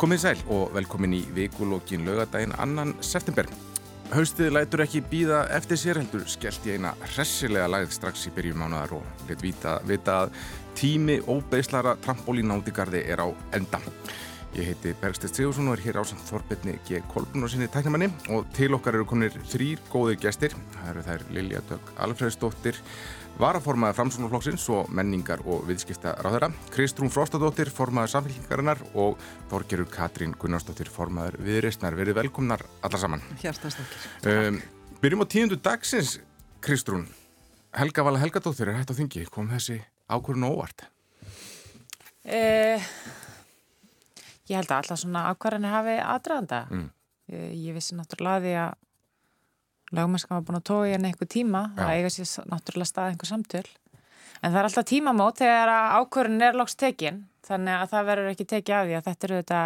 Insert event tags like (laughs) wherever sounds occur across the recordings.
Komið sæl og velkomin í vikulókin lögadaginn annan september. Haustið lætur ekki býða eftir sér heldur skellt í eina hressilega lagð strax í byrjum mánuðar og let vita, að tími óbeislara trampolínátigarði er á enda. Ég heiti Bergstedt Sigursson og er hér á samt Þorbirni G. Kolbun og sinni tæknamanni og til okkar eru kominir þrýr góðir gestir. Það eru þær Lilja Dögg Alfredsdóttir, varaformaður framsónaflokksins og menningar og viðskipta ráðara, Kristrún Frostadóttir, formaður samfélkingarinnar og Þorgerur Katrín Gunnarsdóttir, formaður viðreistnar. Verið velkomnar alla saman. Hjartastokkir. Um, byrjum á tíundu dagsins, Kristrún. Helga Vala Helgadóttir er hægt á þingi. Kom þessi ákvörðun óvart? Eh, ég held að alltaf svona ákvarðanir hafi aðdraðanda. Mm. Ég, ég vissi náttúrulega því að lagmennska var búin að í henni einhver tíma. Já. Það eiga sér náttúrulega stað einhver samtöl. En það er alltaf tímamót þegar að ákvarðin er loks tekin. Þannig að það verður ekki tekið af því að þetta eru þetta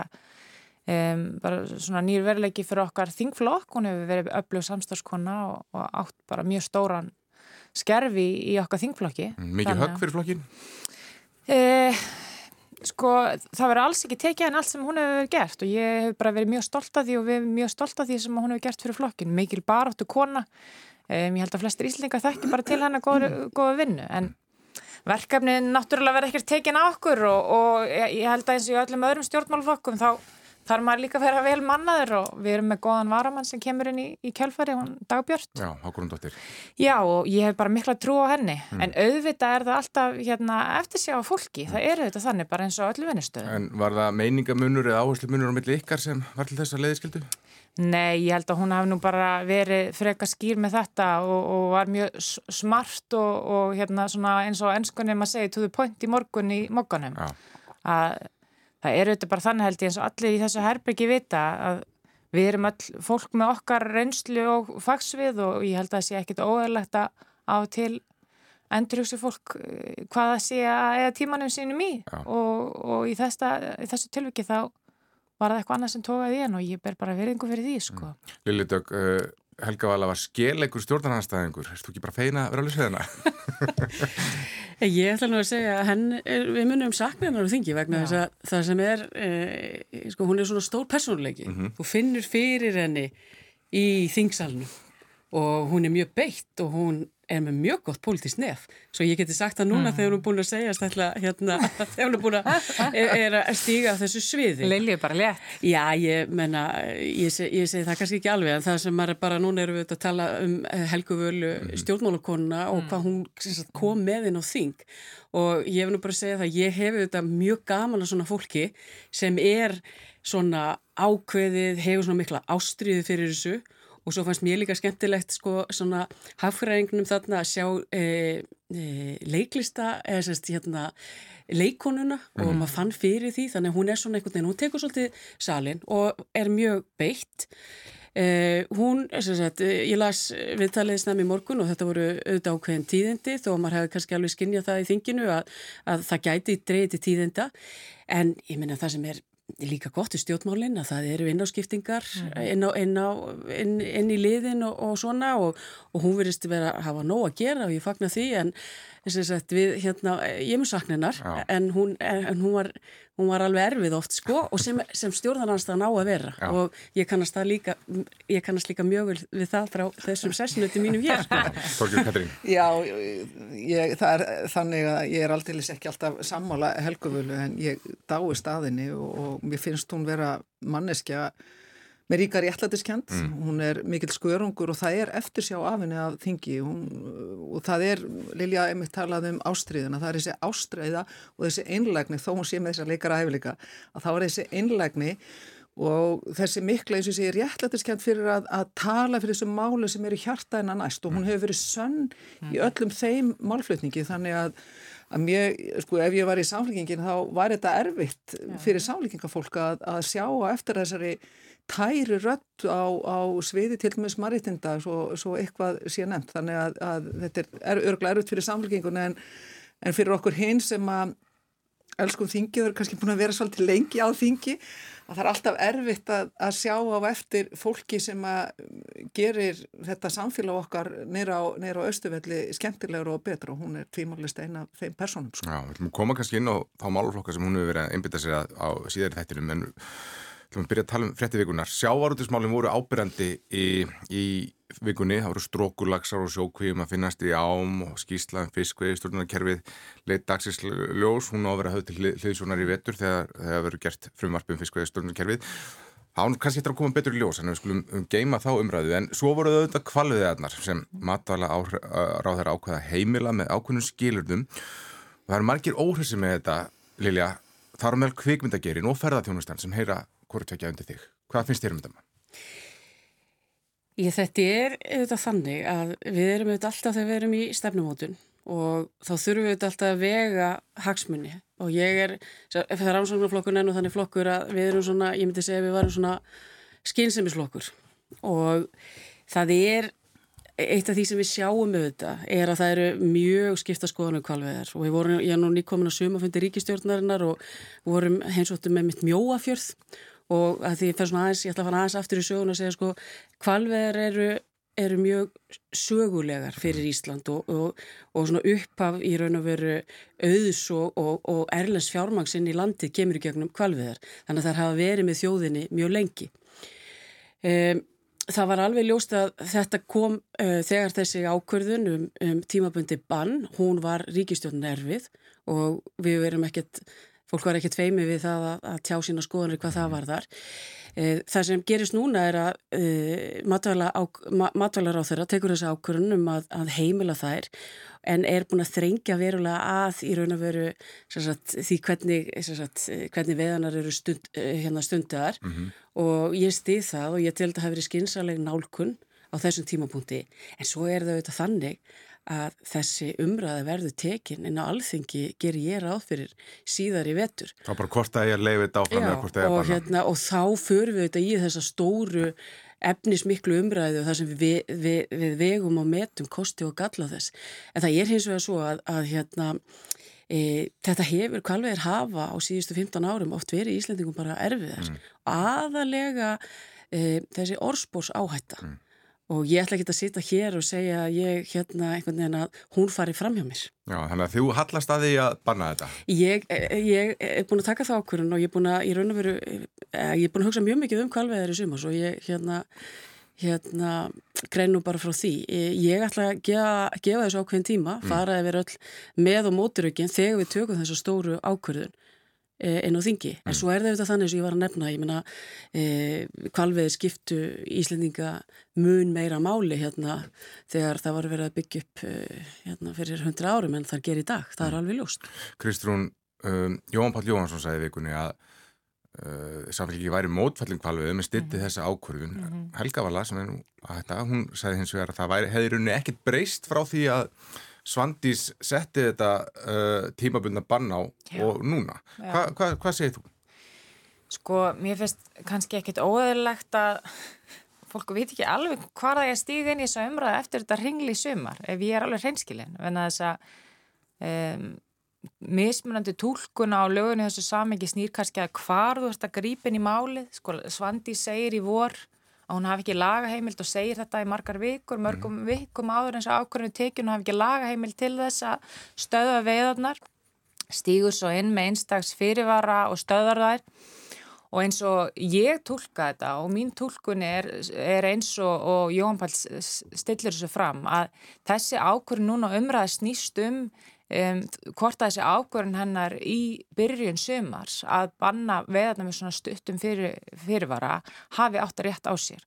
um, bara svona nýr veruleiki fyrir okkar þingflokk. Hún hefur verið öflug samstagskona og, og átt bara mjög stóran skerfi í okkar þingflokki. Mikið högg fyrir flokkin? Eh, sko, það verður alls ekki tekið en allt sem hún hefur gert og ég hef bara verið mjög stolt af því og við erum mjög stolt af því sem hún hefur gert fyrir flokkin. Mikil baráttu kona, um, ég held að flestir íslendingar þekki bara til hennar góða, góða vinnu en verkefnin náttúrulega verður ekkert tekin á okkur og, og ég held að eins og í öllum öðrum stjórnmálflokkum þá þarf maður líka að vera vel mannaður og við erum með góðan varamann sem kemur inn í, í kjölfari, hún Dagbjörn. Já, Hákorundóttir. Já og ég hef bara mikla trú á henni en auðvitað er það alltaf hérna, eftir sjá fólki, það er auðvitað þannig bara eins og öllu vinnustöðum. En var það meiningamunur eða áherslu munur á milli ykkar sem var til þess að leiðiskildu? Nei, ég held að hún hafi nú bara verið freka skýr með þetta og, og var mjög smart og, og hérna eins og ennskunni maður segi the point í morgun í mokkanum Já. að það er auðvitað bara þannig held ég eins og allir í þessu herbyggi vita að við erum all fólk með okkar reynslu og fagsvið og ég held að það sé ekkit óæðilegt að á til endurhugsi fólk eh, hvað það sé að eða tímanum sínum í. Og, og í, þesta, í þessu tilviki þá var það eitthvað annað sem tókaði í hann og ég ber bara veriðingu fyrir því sko. Lilli Dögg, uh, Helga Vala var skeleikur stjórnarnanstæðingur. Erstu ekki bara feina að vera alveg sveðina? (laughs) Ég ætla nú að segja að henn, við munum sakna hennar á þingi vegna þess að það sem er, e, sko hún er svona stór persónuleiki. Þú finnur fyrir henni í þingsalnu og hún er mjög beitt og hún er með mjög gott pólitískt nef. Svo ég geti sagt það núna þegar hún er búin að segja stætla, hérna, (laughs) þegar hún er búin að, er, er að stíga þessu sviði. Lilju bara létt. Já, ég menna, ég, seg, ég segi það kannski ekki alveg en það sem maður er bara, núna erum við að tala um eh, Helgu Völu stjórnmálakonuna og hvað hún sagt, kom með inn á þing og ég hef nú bara segja það, ég hef auðvitað mjög gaman að svona fólki sem er svona ákveðið, hefur svona mikla ástriðu fyrir þessu og svo fannst mér líka skemmtilegt sko svona hafðfræðingnum þarna að sjá e, e, leiklista eða sérst hérna leikonuna og maður fann fyrir því. Þannig að hún er svona einhvern veginn, hún tekur svolítið salin og er mjög beitt. Uh, hún, sagt, eh, ég las viðtalið snemmi í morgun og þetta voru auðvitað ákveðin tíðindi þó að maður hefði kannski alveg skinnjað það í þinginu að, að það gæti dreigði til tíðinda. En ég minna það sem er líka gott í stjórnmálinn að það eru innáskiptingar inn, á, inn, á, inn, inn í liðin og, og svona og, og hún verðist vera að hafa nóg að gera og ég fagna því en sem sagt, við, hérna, ég mun sakna hennar en, hún, en hún, var, hún var alveg erfið oft sko og sem, sem stjórnarnanstæðan á að vera Já. og ég kannast það líka ég kannast líka mjög vel við það frá þessum sessinuti mínum hér sko. (laughs) Já, ég, það er þannig að ég er aldrei ekki alltaf sammála helguvölu en ég dái staðinni og, og mér finnst hún vera manneskja með ríka réttlætiskend, hún er mikill skörungur og það er eftirsjá af henni af þingi. Hún, og það er, Lilja einmitt talað um ástriðina, það er þessi ástriða og þessi einlægni, þó hún sé með þessa leikara hæfileika, að þá er þessi einlægni og þessi mikla, eins og sé, réttlætiskend fyrir að, að tala fyrir þessum málu sem eru hjarta hennar næst. Og hún hefur verið sönn í öllum þeim málflutningi. Þannig að, að mér, sko, ef ég var í samfélkingin þá var þetta erfitt fyrir samfélkingafólk að, að sjá eftir þessari tæri rött á, á sviði til dæmis maritinda svo, svo eitthvað sé nefnt þannig að, að þetta er, örglega erfitt fyrir samfélkingun en, en fyrir okkur hinn sem að elskum þingi og eru kannski búin að vera svolítið lengi á þingi að það er alltaf erfitt að, að sjá á eftir fólki sem að gerir þetta samfélag okkar neyra á, á Östuvelli skemmtilegur og betra og hún er tvímálist eina þeim personum. Sko. Já, við koma kannski inn á þá málflokka sem hún hefur verið að einbita sér á síðari þættinum en ætlum að byrja að tala um frettivíkunar. Sjávarútismálinn voru ábyrjandi í, í vikunni, það voru strókulagsar og sjókvíum að finnast í ám og skýslaðum fiskvegi, stjórnarkerfið leitt dagsins ljós, hún á að vera höfð til hliðsónar í vetur þegar það verður gert frumvarpum fiskvegi stjórnarkerfið Það var kannski eftir að koma betur í ljós en við skulum um geima þá umræðu. En svo voru þau auðvitað kvalviðeðnar sem matvala ráð þeirra ákveða heimila með ákveðnum skilurdum og það eru margir óhrissi með þetta Lilja, það eru meðal kvikmyndagerin og ferðarþjónustan sem heyra hvort tvekja undir þig. Hvað finnst þér um þetta? Ég þetta er auðvitað þannig að við erum auðvitað alltaf þegar við erum í stefnumótun og þá þurfum við auðvitað alltaf að vega hagsmunni og ég er, það er ánsagnarflokkun enn og þannig flokkur að við erum svona, ég myndi segja að við varum svona skynsefnisflokkur og það er eitt af því sem við sjáum auðvitað er að það eru mjög skipta skoðanum kvalveðar og vorum, ég er nú nýkomin að suma fundi ríkistjórnarinnar og vorum heimsóttum með mitt mjóafjörð og að því fer svona aðeins, ég ætla að fara aðeins aftur í sögun og segja sko, kvalveðar eru, eru mjög sögulegar fyrir Ísland og, og, og svona upphaf í raun og veru auðs og, og erlens fjármangsinn í landið kemur í gegnum kvalveðar þannig að það hafa verið með þjóðinni mjög lengi. Um, Það var alveg ljóst að þetta kom uh, þegar þessi ákvörðun um, um tímabundi bann, hún var ríkistjórn nervið og við verum ekkert fólk var ekkert feimi við það að, að tjá sína skoðanir hvað það var þar. Eh, það sem gerist núna er að e, matvælar á þeirra tekur þessi ákvörðun um að, að heimila þær en er búin að þrengja verulega að í raun og veru sagt, því hvernig, sagt, hvernig veðanar eru stund, eh, hérna stundar mm -hmm. og ég stið það og ég til að það hefur verið skinsaleg nálkun á þessum tímapunkti en svo er það auðvitað þannig að þessi umræði verður tekin en á alþengi ger ég ráð fyrir síðar í vetur. Þá bara hvort að ég er leifit áfram eða hvort að ég er banna. Hérna, og þá förum við þetta í þessa stóru efnismiklu umræðu og það sem við, við, við vegum og metum kosti og galla þess. En það er hins vegar svo að, að hérna, e, þetta hefur kvalvegir hafa á síðustu 15 árum oft verið í Íslandingum bara erfiðar. Mm. Aðalega e, þessi orspós áhætta. Mm og ég ætla ekki að sita hér og segja að ég hérna einhvern veginn að hún fari fram hjá mér. Já, þannig að þú hallast að því að banna þetta. Ég, ég er búin að taka það ákvörðun og ég er búin að, í raun og veru, eh, ég er búin að hugsa mjög mikið um kvalveðar í sumas og ég hérna, hérna, greinu bara frá því. Ég ætla að gefa, gefa þessu ákveðin tíma, mm. fara yfir öll með og móturökin þegar við tökum þessu stóru ákvörðun einn á þingi, en mm. svo er það auðvitað þannig sem ég var að nefna, ég menna e, kvalveði skiptu Íslendinga mun meira máli hérna þegar það var verið að byggja upp e, hérna fyrir hundra árum en það ger í dag, það er mm. alveg ljóst Kristrún, um, Jón Pál Jóhansson sagði vikunni að uh, samfélgi væri mótfallin kvalveði með stytti mm. þessa ákvörðun mm -hmm. Helga Vala, sem er nú að þetta, hún sagði hins vegar að það væri, hefði runni ekkit breyst frá því að Svandís setti þetta uh, tímabundna bann á Já. og núna. Hva, hva, hvað segir þú? Sko, mér finnst kannski ekkit óæðilegt að (laughs) fólku veit ekki alveg hvað það er stíð inn í þessu umræðu eftir þetta ringli sumar, ef ég er alveg hreinskilin, en að þess að um, mismunandi tólkuna á lögunni þessu samengi snýr kannski að hvar þú ert að grípin í málið, sko, Svandís segir í vor að hún hafi ekki lagaheimild og segir þetta í margar vikur, mörgum mm. vikum áður eins og ákvörðinu tekið, hún hafi ekki lagaheimild til þess að stöða veiðarnar, stígur svo inn með einstags fyrirvara og stöðar þær og eins og ég tólka þetta og mín tólkun er, er eins og, og Jóhann Pál stillir þessu fram að þessi ákvörðin núna umræða snýst um Um, hvort að þessi ákvörðin hennar í byrjun sömars að banna veðarna með svona stuttum fyrir, fyrirvara hafi átt að rétt á sér.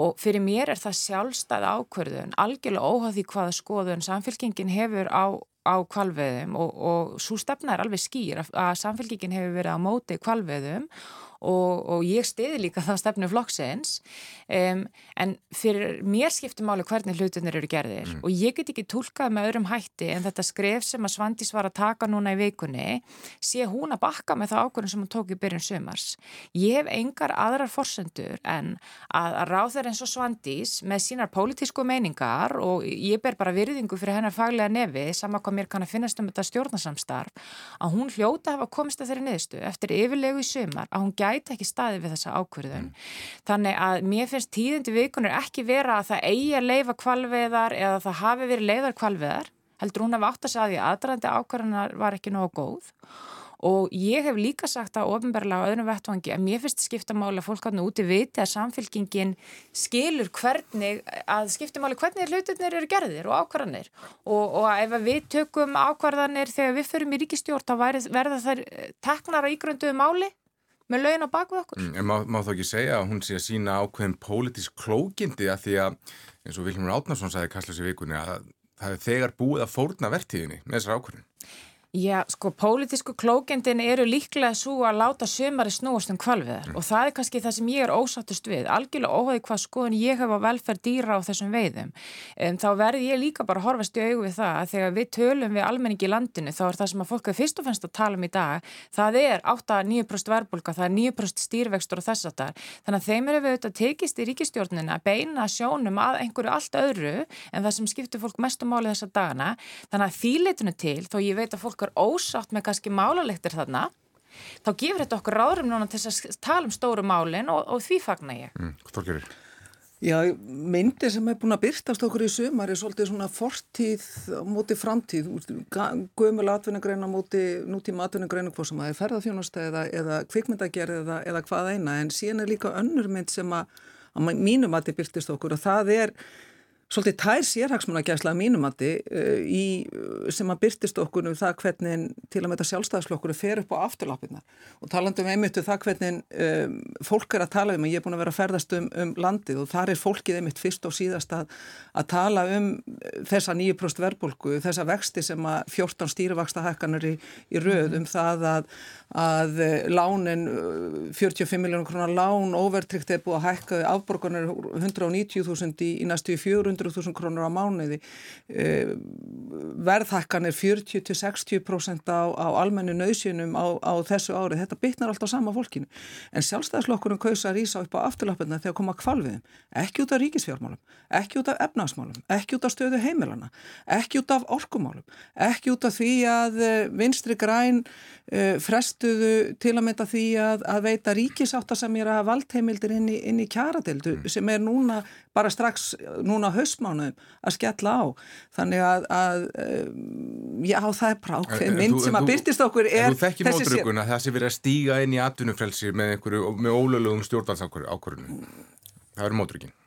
Og fyrir mér er það sjálfstæð ákvörðun algjörlega óhað því hvaða skoðun samfélkingin hefur á, á kvalveðum og, og svo stefna er alveg skýr að, að samfélkingin hefur verið á móti kvalveðum og, og ég stiði líka það stefnu flokksins um, en fyrir mér skiptir máli hvernig hlutunir eru gerðir mm. og ég get ekki tólkað með öðrum hætti en þetta skref sem að Svandís var að taka núna í vikunni sé hún að bakka með það ákvörðin sem hún tók í byrjun sumars. Ég hef engar aðrar forsendur en að, að ráður eins og Svandís með sínar pólitísku meiningar og ég ber bara virðingu fyrir hennar faglega nefi sama hvað mér kann að finnast um þetta stjórnarsamstarf að hún hljóta hafa komist að þeirri niðurstu eftir yfirlegu í sumar að hún gæti ekki staði við þessa ákvörðun. Mm. Þannig að mér finnst tíðindi vikunir ekki vera að það eigi að leifa kvalveðar eða það hafi verið leiðar kvalveðar heldur hún að vátta sig að því aðdraðandi ákvarðanar var ekki nógu góð og ég hef líka sagt að ofinbarlega á öðrum vettvangi að mér finnst skiptamáli að fólk áttu úti viti að samfélkingin skilur hvernig að skiptamáli hvernig hlutinir eru gerðir og ákvarðanir og, og ef við tökum ákvarðanir þegar við förum í ríkistjórn þá verða þær teknar á ígrönduðu máli með lögin á baku okkur. Mm, en má, má þá ekki segja að hún sé að sína ákveðin pólitísk klókindi að því að eins og Vilhelmur Átnarsson sagði Kastljós í vikunni að það er þegar búið að fórna vertíðinni með þessar ákvörðin. Já, sko, pólitísku klókendin eru líklega svo að láta sömari snúast um kvalviðar mm. og það er kannski það sem ég er ósattust við, algjörlega óhauði hvað skoðun ég hef á velferð dýra á þessum veiðum. Um, þá verði ég líka bara að horfast í augu við það að þegar við tölum við almenningi í landinu þá er það sem að fólk er fyrst og fennst að tala um í dag, það er 8-9% verbulga, það er 9% stýrvextur og þess að það. Þannig að þeim eru við auðvitað tekist í ríkistjórnina að beina sjónum að einhverju allt öðru en það sem skiptur fólk mestum máli þessa dagana. Þannig að þýleitinu til, þó ég veit að fólk fólk er ósátt með kannski málalektir þarna þá gefur þetta okkur ráðrum núna til að tala um stóru málin og, og því fagnar ég. Mm, hvað gerir? Já, myndi sem er búin að byrtast okkur í sumar er svolítið svona fortíð mútið framtíð, gömul atvinnugreina mútið nútíma atvinnugreina hvað sem að er ferðarþjónusta eða, eða kvikmyndagerð eða, eða hvað eina en síðan er líka önnur mynd sem að, að mínum að þið byrtist okkur og það er svolítið tær sérhagsmunagæsla mínumatti eh, sem að byrtist okkur um það hvernig til að með þetta sjálfstæðaslokkur fer upp á afturlappina og talandum einmitt um það hvernig um, fólk er að tala um og ég er búin að vera að ferðast um, um landið og þar er fólkið einmitt fyrst og síðast að, að tala um þessa 9% verðbólku, þessa vexti sem að 14 stýrivaksta hækkanur í, í röð um það að, að lánin 45 miljónur krónar lán overtrykt er búið að hækka afborgarnir 190.000 í, í næstu 400.000 krónur á mánuði. Eh, verðhækkanir 40-60% á, á almennu nöðsynum á, á þessu ári. Þetta bytnar alltaf sama fólkinu. En sjálfstæðslokkurinn kausa að rýsa upp á afturlappina þegar koma kvalviðum, ekki út af ríkisfjármálum ekki út af efnagsmálum, ekki út af stöðu heimilana, ekki út af orkumálum ekki út af því að eh, vinstri græn uh, frestuðu til að mynda því að, að veita ríkisáta sem er að valdheimildir inn í, inn í kjaradeldu mm. sem er núna bara strax núna höstmánuðum að skella á. Þannig að, að um, já það er prákveð mynd sem að byrtist okkur er en þú þekki mótruguna það sem verið að stíga inn í atvinnufrelsi með, með ólöglegum stjórnvaldsákvörðun það er mótrugin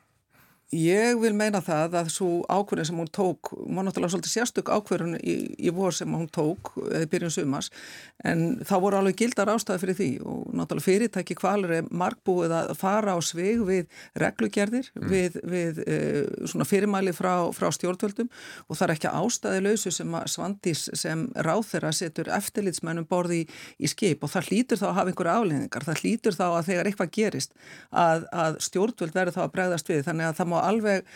Ég vil meina það að svo ákverðin sem hún tók, hún var náttúrulega svolítið sérstök ákverðin í, í vor sem hún tók eða byrjun sumas, en þá voru alveg gildar ástæði fyrir því og náttúrulega fyrirtæki kvalur er markbúið að fara á svig við reglugerðir, mm. við, við e, svona fyrirmæli frá, frá stjórnvöldum og það er ekki ástæði lausu sem að Svandís sem ráþeira setur eftirlitsmennum borði í, í skip og það hlýtur þá að hafa einhverja aflegningar, það hlýtur þá að þegar eitthvað gerist að, að má alveg,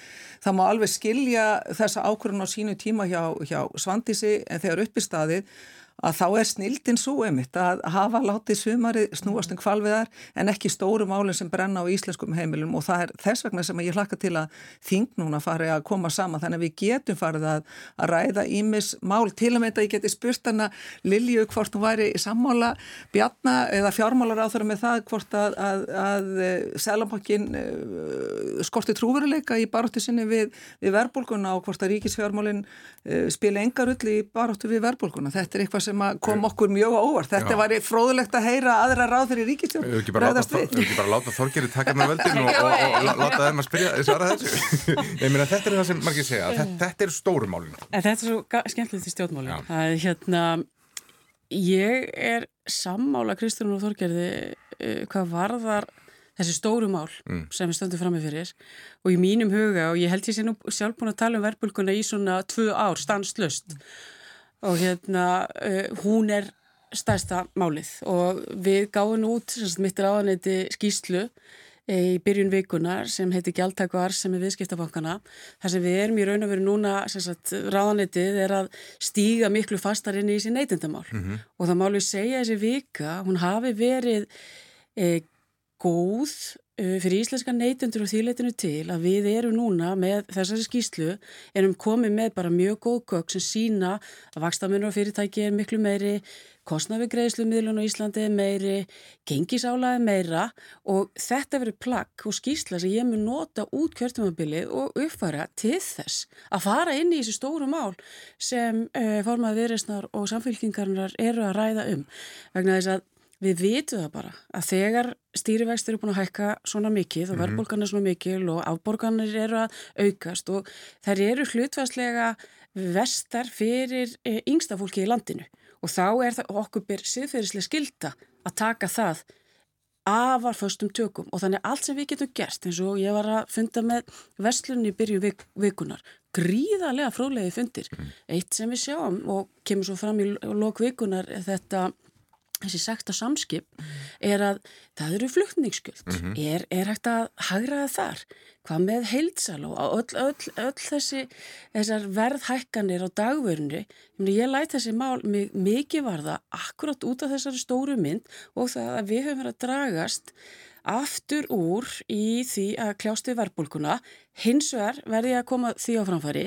það má alveg skilja þessa ákvörðun á sínu tíma hjá, hjá Svandísi en þegar uppi staðið að þá er snildin svo emitt að hafa látið sumari snúast um kvalviðar en ekki stóru málinn sem brenna á íslenskum heimilum og það er þess vegna sem ég hlakka til að þing núna fari að koma saman þannig að við getum farið að, að ræða ímis mál til að með þetta ég geti spurt hana Lilju hvort hún væri í sammála bjarna eða fjármálar á þeirra með það hvort að, að, að eh, Sælampakkin uh, skorti trúveruleika í baróttu sinni við, við verbulguna og hvort að ríkisfjármálinn uh, spila engarull í baróttu við verbulguna. Þetta er eitthvað sem kom okkur mjög óvart. Þetta var fróðulegt að heyra aðra ráð fyrir ríkistjón. Við hefum ekki bara láta Þorgeri taka með veldin og, (laughs) og, og, og láta þeim að spyrja svara þessu. (laughs) Ég meina þetta er það sem margir segja. Þetta, þetta er stórumálinn. Þetta er svo skemmtilegt í stjórnmálinn. Það er hérna, ég er sammála Kristján og Þorgeri uh, hvað varðar þessi stóru mál mm. sem við stöndum fram með fyrir og í mínum huga og ég held ég sé nú sjálf búin að tala um verbulguna í svona tvö ár, stanslust mm og hérna uh, hún er stærsta málið og við gáum út mittir áðaneyti skýslu í byrjun vikunar sem heiti Gjaldtakvar sem er viðskiptabankana. Það sem við erum í raun og veru núna, ráðanitið er að stíga miklu fastar inn í þessi neytindamál mm -hmm. og það málu segja þessi vika, hún hafi verið e, góð fyrir íslenska neytundur og þýrleitinu til að við erum núna með þessari skýslu erum komið með bara mjög góð kökk sem sína að vakstamunur og fyrirtæki er miklu meiri kostnaði greiðslumiðlun á Íslandi meiri, gengisálaði meira og þetta verið plagg og skýrsla sem ég mun nota út kjörtumabilið og uppfæra til þess að fara inn í þessi stóru mál sem uh, formaði viðreysnar og samfélkingarnar eru að ræða um. Vegna þess að við vitum það bara að þegar stýrivægstur eru búin að hækka svona mikið og mhm. verðbólgan er svona mikil og afborganir eru að aukast og þær eru hlutværslega vestar fyrir eh, yngsta fólki í landinu og þá er það okkur byr siðferðislega skilda að taka það afar föstum tökum og þannig allt sem við getum gert eins og ég var að funda með vestlunni í byrju vik vikunar gríðarlega fróðlegi fundir mm. eitt sem við sjáum og kemur svo fram í lok vikunar þetta þessi sekta samskip er að það eru fluktningsskjöld mm -hmm. er, er hægt að hagraða þar? Hvað með heilsal og öll, öll, öll þessi þessar verðhækkanir á dagverðinu ég læt þessi mál mikið varða akkurat út af þessari stóru mynd og það að við höfum verið að dragast aftur úr í því að kljástu verbulguna, hins vegar verði að koma því á framfæri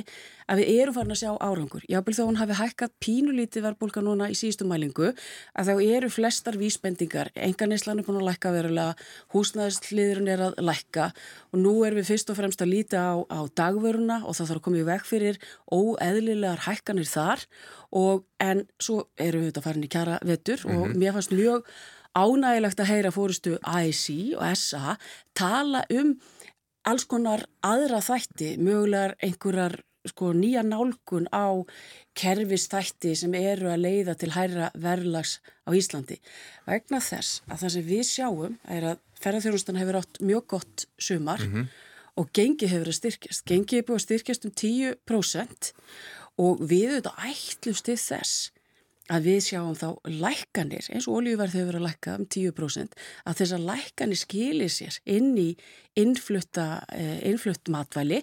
að við erum farin að sjá árangur. Jábel þó hún hafi hækkat pínulítið verbulga núna í síðustu mælingu að þá eru flestar vísbendingar, enganislan er búin að lækka verulega, húsnæðisliðurinn er að lækka og nú erum við fyrst og fremst að líta á, á dagvöruna og það þarf að koma í veg fyrir óeðlilegar hækkanir þar og en svo erum við þetta farin í kjara vettur og mm -hmm. mér fannst mjög ánægilegt að heyra fórustu AIC og SA tala um alls konar aðra þætti, mögulegar einhverjar sko nýja nálgun á kerfistætti sem eru að leiða til hæra verðlags á Íslandi. Vegna þess að það sem við sjáum er að ferðarþjónustan hefur átt mjög gott sumar mm -hmm. og gengi hefur að styrkjast. Gengi hefur að styrkjast um 10% og við auðvitað ætlumst til þess að við sjáum þá lækkanir, eins og oljuverð hefur verið að lækka um 10%, að þess að lækkanir skilir sér inn í innflutta, eh, innflutt matvæli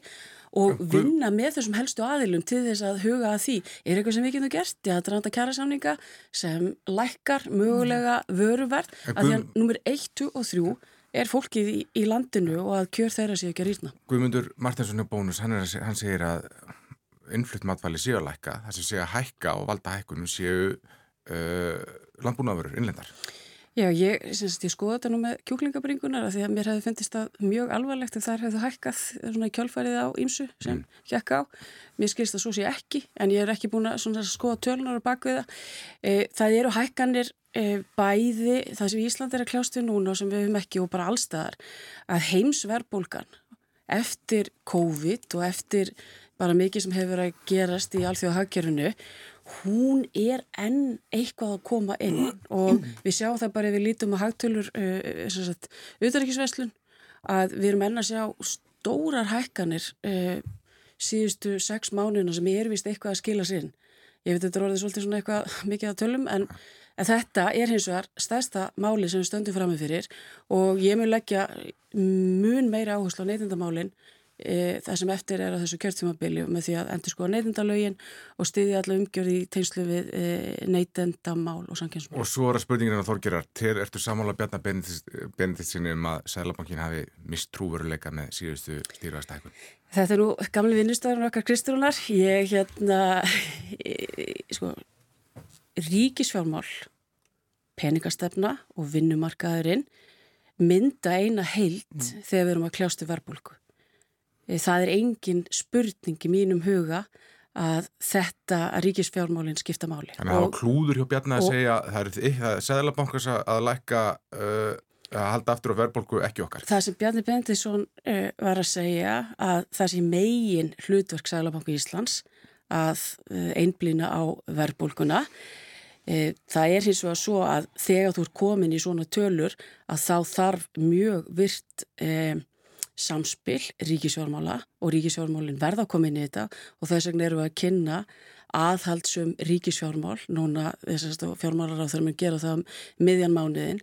og vinna með þessum helstu aðilum til þess að huga að því. Er eitthvað sem við getum gert, ég að dranda kjærasamninga sem lækkar mögulega vöruverð, að því að nummer 1, 2 og 3 er fólkið í, í landinu og að kjör þeirra séu ekki að rýrna. Guðmundur Martinsson er bónus, hann, er, hann segir að innflutt matvæli séu að lækka, það sem séu að hækka og valda hækkunum séu uh, landbúnaðurur innlendar. Já, ég, ég skoða þetta nú með kjúklingabringunar að því að mér hefði fundist það mjög alvarlegt ef þær hefðu hækkað svona í kjálfærið á ímsu sem mm. hjekka á. Mér skilst það svo sé ekki en ég er ekki búin að skoða tölunar á bakviða. E, það eru hækkanir e, bæði það sem Ísland er að kljást við núna og sem við hefum ekki og bara allstaðar að heimsverðbólgan eftir COVID og eftir bara mikið sem hefur að gerast í alþjóða hagkerfinu hún er enn eitthvað að koma inn. Og við sjáum það bara ef við lítum að hagtölur uh, auðverkisveslun að við erum enn að sjá stórar hækkanir uh, síðustu sex mánuðina sem er vist eitthvað að skila sinn ég veit þetta er orðið svolítið svona eitthvað (laughs) mikið að tölum en, en þetta er hins vegar stærsta máli sem við stöndum fram með fyrir. Og ég mun leggja mun meira áherslu á neytindamálinn það sem eftir er að þessu kjörtímabili með því að endur skoða neytendalögin og styðja allar umgjörði í tegnslu við e, neytendamál og samkjæmsmál. Og svo er að spurningin á Þorgerar, til ertu samála Bjarnar Benediktsson um að Sælabankin hafi mist trúveruleika með síðustu stýrvæðstækun? Þetta er nú gamli vinnustæðan okkar Kristrúnar. Ég hérna, sko, ríkisfjármál, peningastefna og vinnumarkaðurinn mynda eina heilt mm. þegar við erum að kljástu verbulgu. Eh, það er engin spurning í mínum huga að þetta að ríkisfjármálinn skipta máli. Þannig að það var klúður hjá Bjarni að segja það er Sæðalabankars að lækka uh, að halda aftur á verðbólku ekki okkar. Það sem Bjarni Bendisson uh, var að segja að það sé megin hlutverk Sæðalabanku Íslands að uh, einblýna á verðbólkuna Það er hins vegar svo að þegar þú er komin í svona tölur að þá þarf mjög virt eh, samspill ríkisjórnmála og ríkisjórnmálinn verða að koma inn í þetta og þess vegna eru við að kynna aðhaldsum ríkisfjármál, núna þessast fjármálar á þurfum að gera það um miðjan mánuðin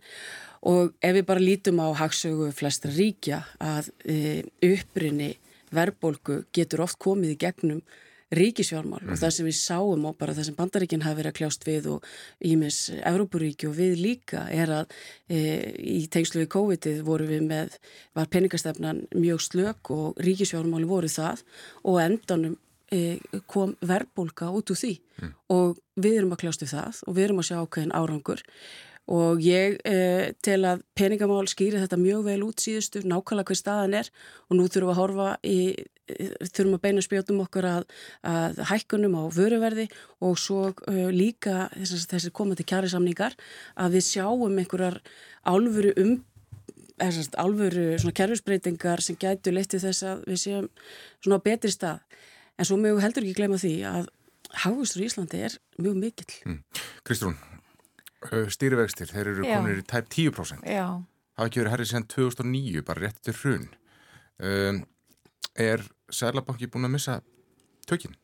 og ef við bara lítum á hagsögu flestra ríkja að e, upprinni verðbólgu getur oft komið í gegnum ríkisfjármál mm. og það sem við sáum og bara það sem bandaríkinn hafi verið að kljást við og ímis Európuríki og við líka er að e, í tengslu við COVID-ið voru við með, var peningastefnan mjög slök og ríkisfjármáli voru það og endanum e, kom verðbólka út úr því mm. og við erum að kljást við það og við erum að sjá ákveðin árangur og ég eh, tel að peningamál skýri þetta mjög vel út síðustu, nákvæmlega hver staðan er og nú þurfum við að horfa í, þurfum að beina spjótum okkur að, að hækkunum á vöruverði og svo uh, líka þess, þessi komandi kjærisamningar að við sjáum einhverjar álfuru um Þessast, alvöru svona kerfisbreytingar sem gætu letið þess að við séum svona á betri stað en svo mjög heldur ekki gleyma því að hafustur í Íslandi er mjög mikill mm. Kristrún, stýrivextir, þeir eru kominir í tæp 10%. Já. Það hafa ekki verið herrið sen 2009, bara rétt til hrun. Um, er Sælabanki búin að missa tökinn?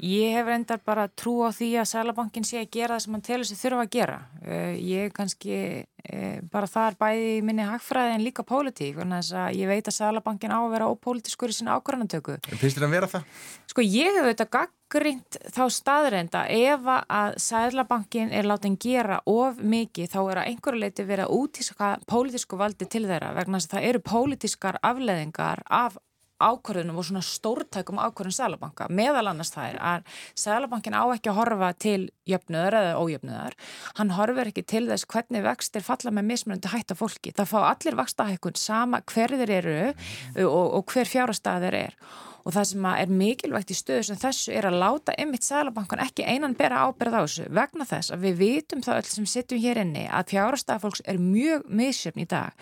Ég hef reyndar bara trú á því að Sælabankin sé að gera það sem hann telur sér þurfa að gera. Uh, ég kannski uh, bara það er bæði minni hagfræði en líka pólitík. Ég veit að Sælabankin á að vera ópolítiskur í sinna ákvarðantöku. Finnst þér að vera það? Sko ég hef auðvitað gaggrínt þá staðreinda ef að Sælabankin er látið að gera of mikið þá er að einhverju leiti vera útíska pólitísku valdi til þeirra vegna þess að það eru pólitískar afleðingar af ákvörðunum og svona stórtækum ákvörðun Sælabanka. Meðal annars það er að Sælabankin á ekki að horfa til jöfnöðar eða ójöfnöðar. Hann horfur ekki til þess hvernig vextir falla með mismunandi hætta fólki. Það fá allir vakstahækkun sama hverðir eru og, og hver fjárastæðir er og það sem er mikilvægt í stöðu sem þessu er að láta ymitt Sælabankan ekki einan bera ábyrð á þessu vegna þess að við vitum það öll sem sittum hér inni að fjárastafólks er mjög misjöfn í dag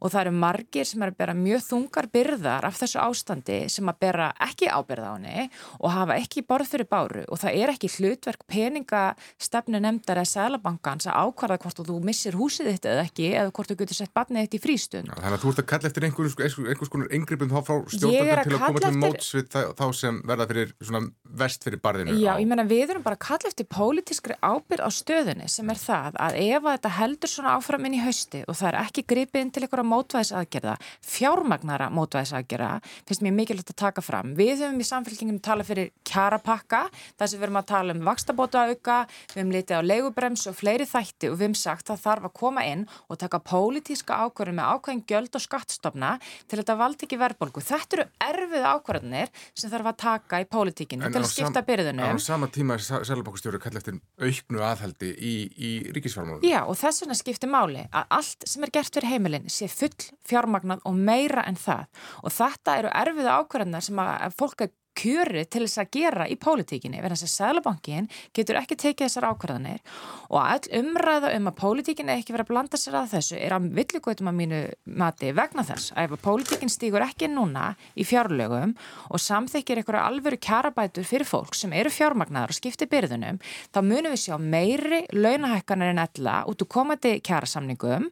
og það eru margir sem er að bera mjög þungar byrðar af þessu ástandi sem að bera ekki ábyrð á henni og hafa ekki borð fyrir báru og það er ekki hlutverk peningastefnu nefndar eða Sælabankans að ákvarða hvort þú missir húsið þitt eða ekki eða hvort þú getur sett barnið þitt í frístund. Þannig að þú ert að kalla eftir einhvers, einhvers konar þá móts við þá sem verða fyrir vest fyrir barðinu. Já, ég menna við erum bara kalla eftir pólitískri ábyrð á stöðunni sem er það að ef að þetta heldur svona áfram inn í hausti og það er ekki gripið inn til einhverja mótvæðisaðgerða, fjármagnara mótvæðisaðgerða, finnst mér mikilvægt að taka fram. Við höfum í samfélkingum talað fyrir kjarapakka, það sem við erum að tala um vakstabóta auka, við höfum litið á leigubrems og fleiri þætti og við höfum sagt að þarf að koma inn og taka pólitíska ákvörðum með ákvæðin gjöld og skattstofna til þetta valdi ekki verðbólgu. Þetta eru erfið ákvörðunir sem þarf að taka í pólitíkinu til að skipta byrðunum. En á sama tíma er Sælabankastjóri kallið eftir auknu aðhaldi í, í ríkisfjármálunum. Já og þess vegna skiptir máli að allt sem er gert fyrir heimilin sé full fjármagnað og meira en það og þetta eru erfiða ákvarðanar sem að fólk er kjöri til þess að gera í pólitíkinni verðan þess að Sælabankin getur ekki tekið þessar ákvarðanir og all umræða um að pólitíkinni ekki verið að blanda sér að þessu er að villigautum að mínu mati vegna þess að ef að pólitíkin stýgur ekki núna í fjárlögum og samþykir einhverja alvöru kjarabætur fyrir fólk sem eru fjármagnar og skiptir byrðunum þá munum við sjá meiri launahækkanar en ella út úr komandi kjarasamningum.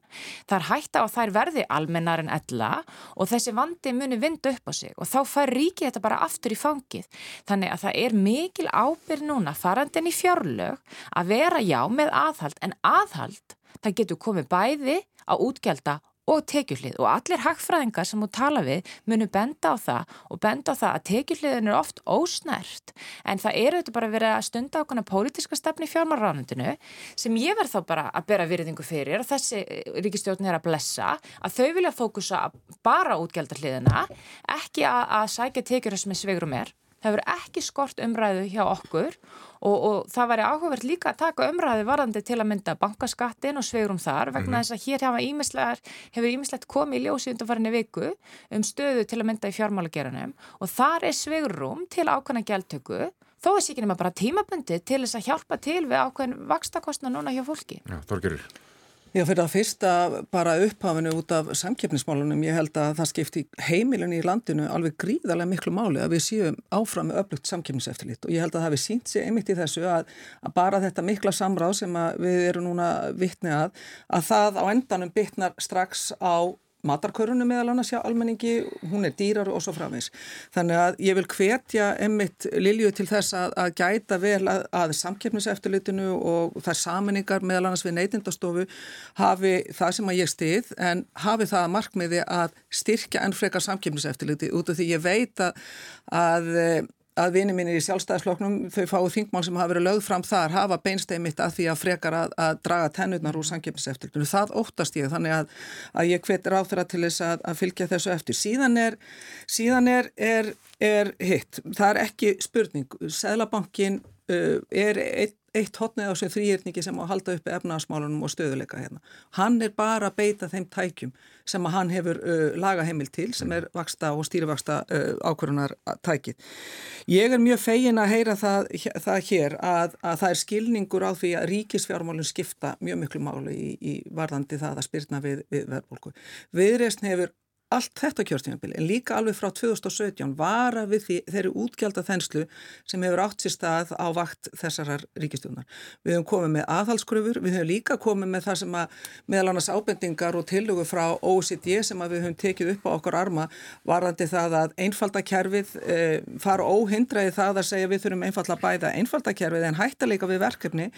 Þar hætta á þær verði almennar en ella og þessi vandi muni vinda upp á sig og þá fær ríki þetta bara aftur í fá fangið. Þannig að það er mikil ábyrg núna farandin í fjárlög að vera já með aðhald en aðhald það getur komið bæði á útgelda og tekjuhlið. Og allir hagfræðingar sem þú tala við munu benda á það og benda á það að tekjuhliðin er oft ósnert. En það eru þetta bara að stunda ákvæmna pólitiska stefni í fjármarránundinu sem ég verð þá bara að bera virðingu fyrir og þessi ríkistjórn er að blessa að þau vilja fókusa bara útgjaldarhliðina ekki að, að sækja tekjur sem er svegrum er það verður ekki skort umræðu hjá okkur og, og það væri áhugavert líka að taka umræðu varðandi til að mynda bankaskattin og sveigurum þar vegna mm þess að hér hefur ímislegt komið í ljósi undanfarinni viku um stöðu til að mynda í fjármálageranum og þar er sveigurum til ákvæmna gæltöku þó er sér ekki nema bara tímabundi til þess að hjálpa til við ákvæmn vakstakostna núna hjá fólki. Já, Þorgerur. Já, fyrir að fyrsta bara upphafinu út af samkeppnismálunum, ég held að það skipti heimilinu í landinu alveg gríðarlega miklu máli að við séum áfram með öflugt samkeppniseftirlit. Og ég held að það hefði sínt sig einmitt í þessu að, að bara þetta mikla samráð sem við erum núna vittni að, að það á endanum bytnar strax á matarkörunum meðal annars hjá almenningi, hún er dýrar og svo framins. Þannig að ég vil hvetja emmitt Lilju til þess að, að gæta vel að, að samkeppniseftilitinu og þær saminningar meðal annars við neytindastofu hafi það sem að ég stið en hafi það að markmiði að styrkja enn frekar samkeppniseftiliti út af því ég veit að, að að vinið mínir í sjálfstæðisfloknum þau fáið þingmál sem hafa verið lögð fram þar hafa beinsteg mitt að því að frekar að, að draga tennurnar úr samkjöfniseftir það óttast ég þannig að, að ég hvetir á þeirra til þess að, að fylgja þessu eftir. Síðan er, síðan er, er, er hitt, það er ekki spurning, Sælabankin uh, er eitt eitt hotnið á þessu þrýjörningi sem á að halda uppi efnaðasmálunum og stöðuleika hérna. Hann er bara að beita þeim tækjum sem að hann hefur uh, lagaheimil til sem er vaksta og stýrivaksta uh, ákvörunar tækið. Ég er mjög fegin að heyra það, það hér að, að það er skilningur á því að ríkisfjármálun skipta mjög miklu máli í, í varðandi það að spyrna við, við verðbólku. Viðreysn hefur allt þetta kjörstjánabili en líka alveg frá 2017 vara við því þeirri útgjálta þenslu sem hefur átt sér stað á vakt þessarar ríkistjónar. Við höfum komið með aðhalskröfur, við höfum líka komið með það sem að meðal annars ábendingar og tillögu frá OECD sem að við höfum tekið upp á okkar arma varðandi það að einfaldakerfið e, fara óhindraði það að segja við þurfum einfalla að bæða einfaldakerfið en hætta líka við verkefni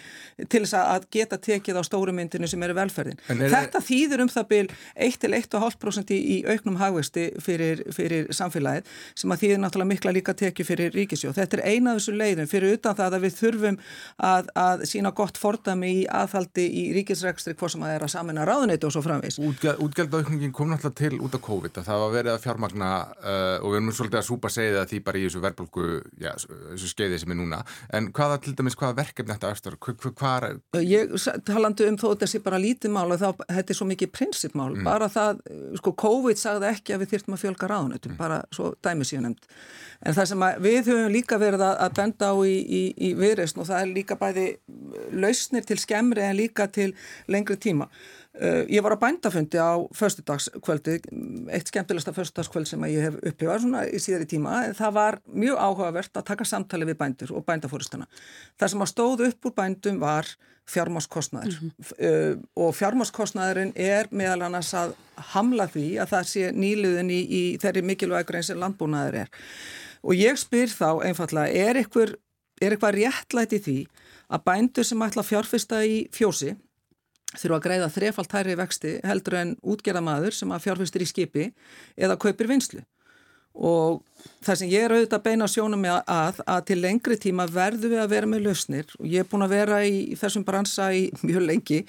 til þess að geta tekið á stórumyndinu sem eru velferðin. Er Þetta þýður um það byl 1-1,5% í auk auknum hagvexti fyrir, fyrir samfélagið sem að því er náttúrulega mikla líka tekið fyrir ríkisjóð. Þetta er eina af þessu leiðum fyrir utan það að við þurfum að, að sína gott fordami í aðhaldi í ríkisregstri hvort sem að er að samina ráðuneti og svo framvegs. Útgjaldaukningin kom náttúrulega til út af COVID að það var verið að fjármagna uh, og við erum svolítið að súpa segja því bara í þessu verðbólku, já, þessu skeiði sem er núna. En hvaða til dæmis, hvaða verkefni þetta aftur? Hvað er... Ég talandi um þó þessi bara lítið mál og þá, þetta er svo mikið prinsipmál, mm. bara það, sko, COVID sagði ekki að við þyrtum að fjölga ráðunetum, mm. bara svo dæmi síðan nefnd. En það sem við höfum líka verið að benda á í, í, í viðreysn og það er líka bæði lausnir til skemmri en líka til lengri tíma. Uh, ég var á bændafundi á förstudagskvöldi, eitt skemmtilegsta förstudagskvöld sem ég hef upplifað svona í síðari tíma. Það var mjög áhugavert að taka samtali við bændur og bændafóristana. Það sem að stóð upp úr bændum var fjármáskostnaður mm -hmm. uh, og fjármáskostnaðurinn er meðal annars að hamla því að það sé nýluðin í, í þeirri mikilvægur eins og landbúnaður er. Og ég spyr þá einfallega, er eitthvað, réttlæti því að bændur sem ætla að fjárfesta í fjósi þurfa að greiða þrefalt hærri vexti heldur en útgerðamaður sem að fjárfestir í skipi eða kaupir vinslu og það sem ég er auðvitað að beina sjónum með að, að til lengri tíma verðu við að vera með lausnir. Og ég er búin að vera í, þessum bransa í mjög lengi.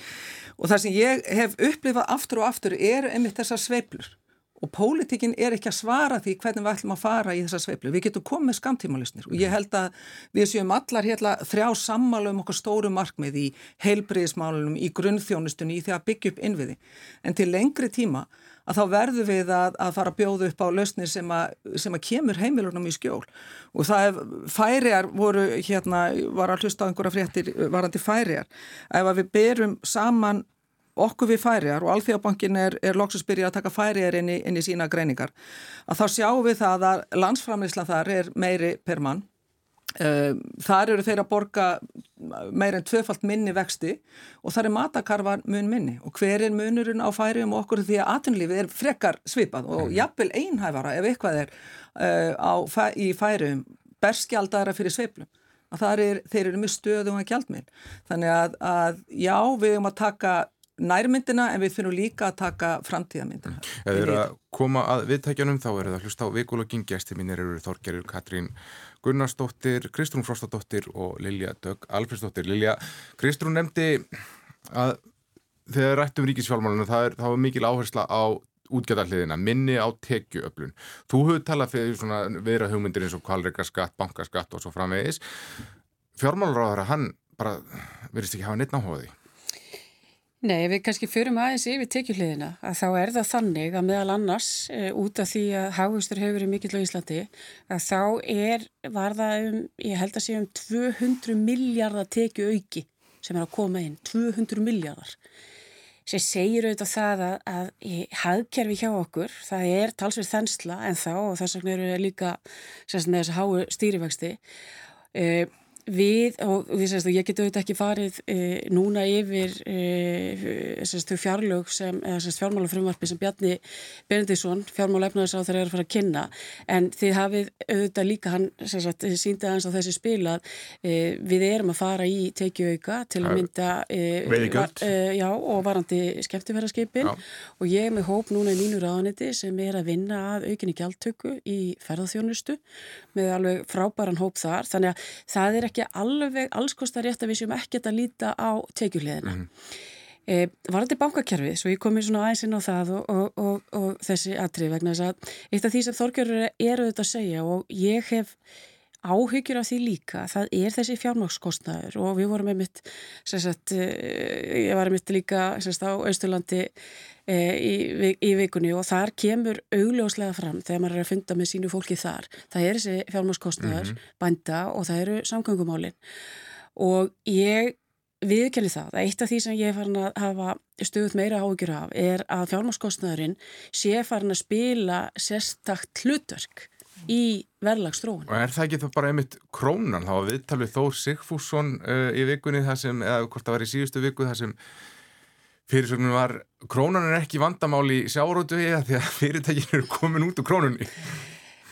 Og það sem ég hef upplifað aftur og aftur er einmitt þessar sveiplur og pólitíkin er ekki að svara því hvernig við ætlum að fara í þessar sveiflu. Við getum komið skamtímalisnir og ég held að við séum allar hérna þrjá sammálu um okkur stóru markmið í heilbriðismálunum, í grunnþjónustunni, í því að byggja upp innviði. En til lengri tíma að þá verður við að, að fara að bjóða upp á lausnir sem sem að kemur heimilunum í skjól og það er, færiar voru hérna, var að hlusta á einhverja fréttir varandi færiar, ef að við berum saman okkur við færiar og Alþjóðabankin er, er loksus byrjað að taka færiar inn inn í sína greiningar, að þá sjáum við það að landsframleysla þar er meiri per mann. Ehm, þar eru þeir að borga meir en tvöfalt minni vexti og þar er matakarvar mun minni. Og hver er munurinn á færium og okkur? Því að atunlífið er frekar svipað og mhm. jafnvel einhæfara ef eitthvað er uh, á, í færium berskjaldara fyrir sveiplum að er, þeir eru mjög stöðum að gjaldmil þannig að, að já við erum að taka nærmyndina en við finnum líka að taka framtíðamyndina. Ef þið eru að koma að viðtækjanum þá eru það hlust á vikulogin gæsti mínir eru Þorgerur Katrín Gunnarsdóttir, Kristrún Frostadóttir og Lilja Dögg Alfredsdóttir. Lilja, Kristrún nefndi að þegar rættum ríkisfjálmálunum það er, það var mikil áhersla á útgjæðarliðina, minni á tekjuöflun. Þú höfðu talað fyrir svona viðra hugmyndir eins og kvalreikaskatt, bankaskatt og svo framvegis. Fjármálur á hann bara verðist ekki hafa neitt náhugaði. Nei, við kannski förum aðeins yfir tekjuhliðina. Að þá er það þannig að meðal annars e, út af því að hagustur hefur verið mikill á Íslandi að þá er, var það um, ég held að sé um 200 miljardar tekju auki sem er að koma inn, 200 miljardar sem segir auðvitað það að, að í hagkerfi hjá okkur, það er talsverð þensla en þá og þess vegna eru líka þess að háu stýrivexti e, við, og við sérst, ég geti auðvitað ekki farið e, núna yfir e, sérst, þau fjárlög sem, eða sérst fjármálafrumvarpi sem Bjarni Benedísson, fjármálafnæðis á þeirra er að fara að kynna, en þið hafið auðvitað líka hann, sérst, síndið hans á þessi spil að e, við erum að fara í tekiauka til að mynda var, já, og varandi skemmtifæraskipin og ég með hóp núna í mínu ráðaniti sem er að vinna að aukinni gjaldtöku í ferðarþjónustu með alveg frábæran hóp þar, þannig að það er ekki alveg allskostar rétt að við séum ekkert að líta á tekjuleðina. Mm. E, var þetta bankakerfið, svo ég komi svona aðeins inn á það og, og, og, og þessi atrið vegna þess að eitt af því sem Þorgjörður er auðvitað að segja og ég hef áhyggjur af því líka, það er þessi fjármákskostnaður og við vorum einmitt, sagt, ég var einmitt líka sagt, á Östurlandi e, í, í vikunni og þar kemur augljóslega fram þegar maður er að funda með sínu fólki þar. Það er þessi fjármákskostnaður, mm -hmm. bænda og það eru samgöngumálinn og ég viðkenni það að eitt af því sem ég er farin að hafa stöðut meira áhyggjur af er að fjármákskostnaðurinn sé farin að spila sérstakt hlutverk í verðlagstróun. Og er það ekki þá bara einmitt krónan? þá að viðtalið Þór Sigfússon uh, í vikunni það sem, eða hvort það var í síðustu viku það sem fyrirsögnum var krónan er ekki vandamál í sjárótu eða því að fyrirtækinu eru komin út úr krónunni.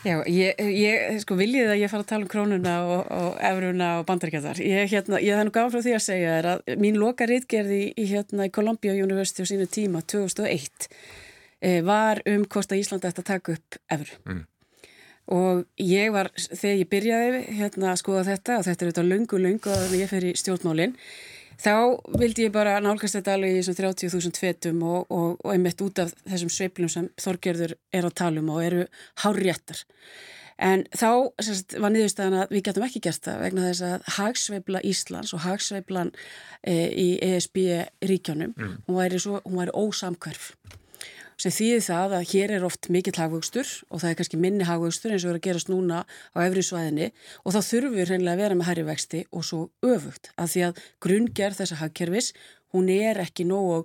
Já, ég, ég sko viljið að ég fara að tala um krónuna og, og efruna og bandaríkjadar. Ég, hérna, ég það nú gaf frá því að segja er að mín loka rítgerði í, hérna, í Columbia University á sínu tíma 2001 eh, var um hvort að Íslanda ætti að taka upp efru. Mm og ég var, þegar ég byrjaði hérna að skoða þetta og þetta er auðvitað lungu, lungu að ég fer í stjórnmálinn þá vildi ég bara nálgast þetta alveg í þessum 30.000 fetum og, og, og einmitt út af þessum sveiplum sem Þorgerður er að tala um og eru hárjættar en þá sérst, var niðurstaðan að við getum ekki gert það vegna þess að hagsveifla Íslands og hagsveiflan e, í ESB ríkjónum mm. hún væri, væri ósamkverf sem þýðir það að hér er oft mikill hagvöxtur og það er kannski minni hagvöxtur eins og er að gerast núna á efri svæðinni og þá þurfum við hreinlega að vera með hærri vexti og svo öfugt að því að grunngerð þessa hagkerfis hún er ekki nógu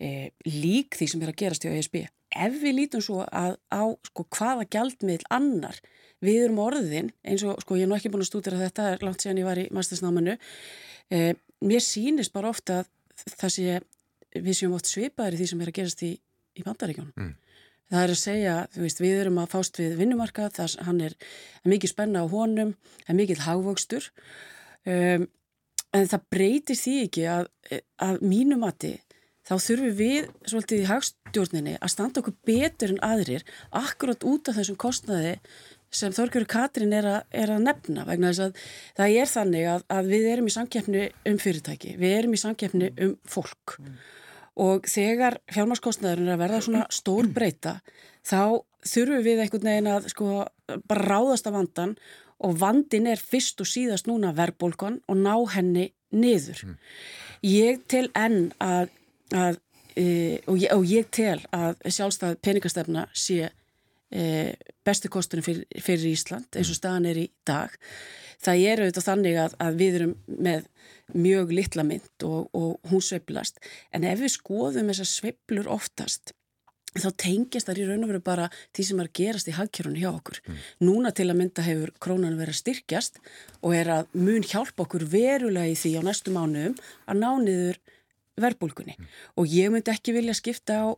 e, lík því sem er að gerast í ASB. Ef við lítum svo að á sko, hvaða gjaldmiðl annar við erum orðin eins og sko ég er nú ekki búin að stúdira þetta langt síðan ég var í mastersnámanu e, mér sýnist bara ofta að það sé við séum oft svipaðir í því sem er að gerast í í bandaríkjónum. Mm. Það er að segja, þú veist, við erum að fást við vinnumarkað, þar hann er mikið spenna á honum, er mikið hagvöxtur, um, en það breytir því ekki að, að mínu mati þá þurfum við svolítið í hagstjórninni að standa okkur betur en aðrir akkurát út af þessum kostnaði sem Þorgjörður Katrin er, er að nefna vegna þess að það er þannig að, að við erum í samkeppni um fyrirtæki, við erum í samkeppni um fólk mm og þegar fjármarskostnaðurinn er að verða svona stór breyta þá þurfum við einhvern veginn að sko bara ráðast af vandan og vandin er fyrst og síðast núna verðbólkon og ná henni niður. Mm. Ég tel enn að, að e, og, ég, og ég tel að sjálfstæð peningastefna sé bestu kostunum fyrir, fyrir Ísland eins og staðan er í dag. Það er auðvitað þannig að, að við erum með mjög litla mynd og, og hún sveiplast en ef við skoðum þessar sveiplur oftast þá tengist það í raun og veru bara því sem er gerast í hagkjörunni hjá okkur. Mm. Núna til að mynda hefur krónan verið að styrkjast og er að mun hjálpa okkur verulega í því á næstu mánuðum að ná niður verbulgunni mm. og ég myndi ekki vilja skipta á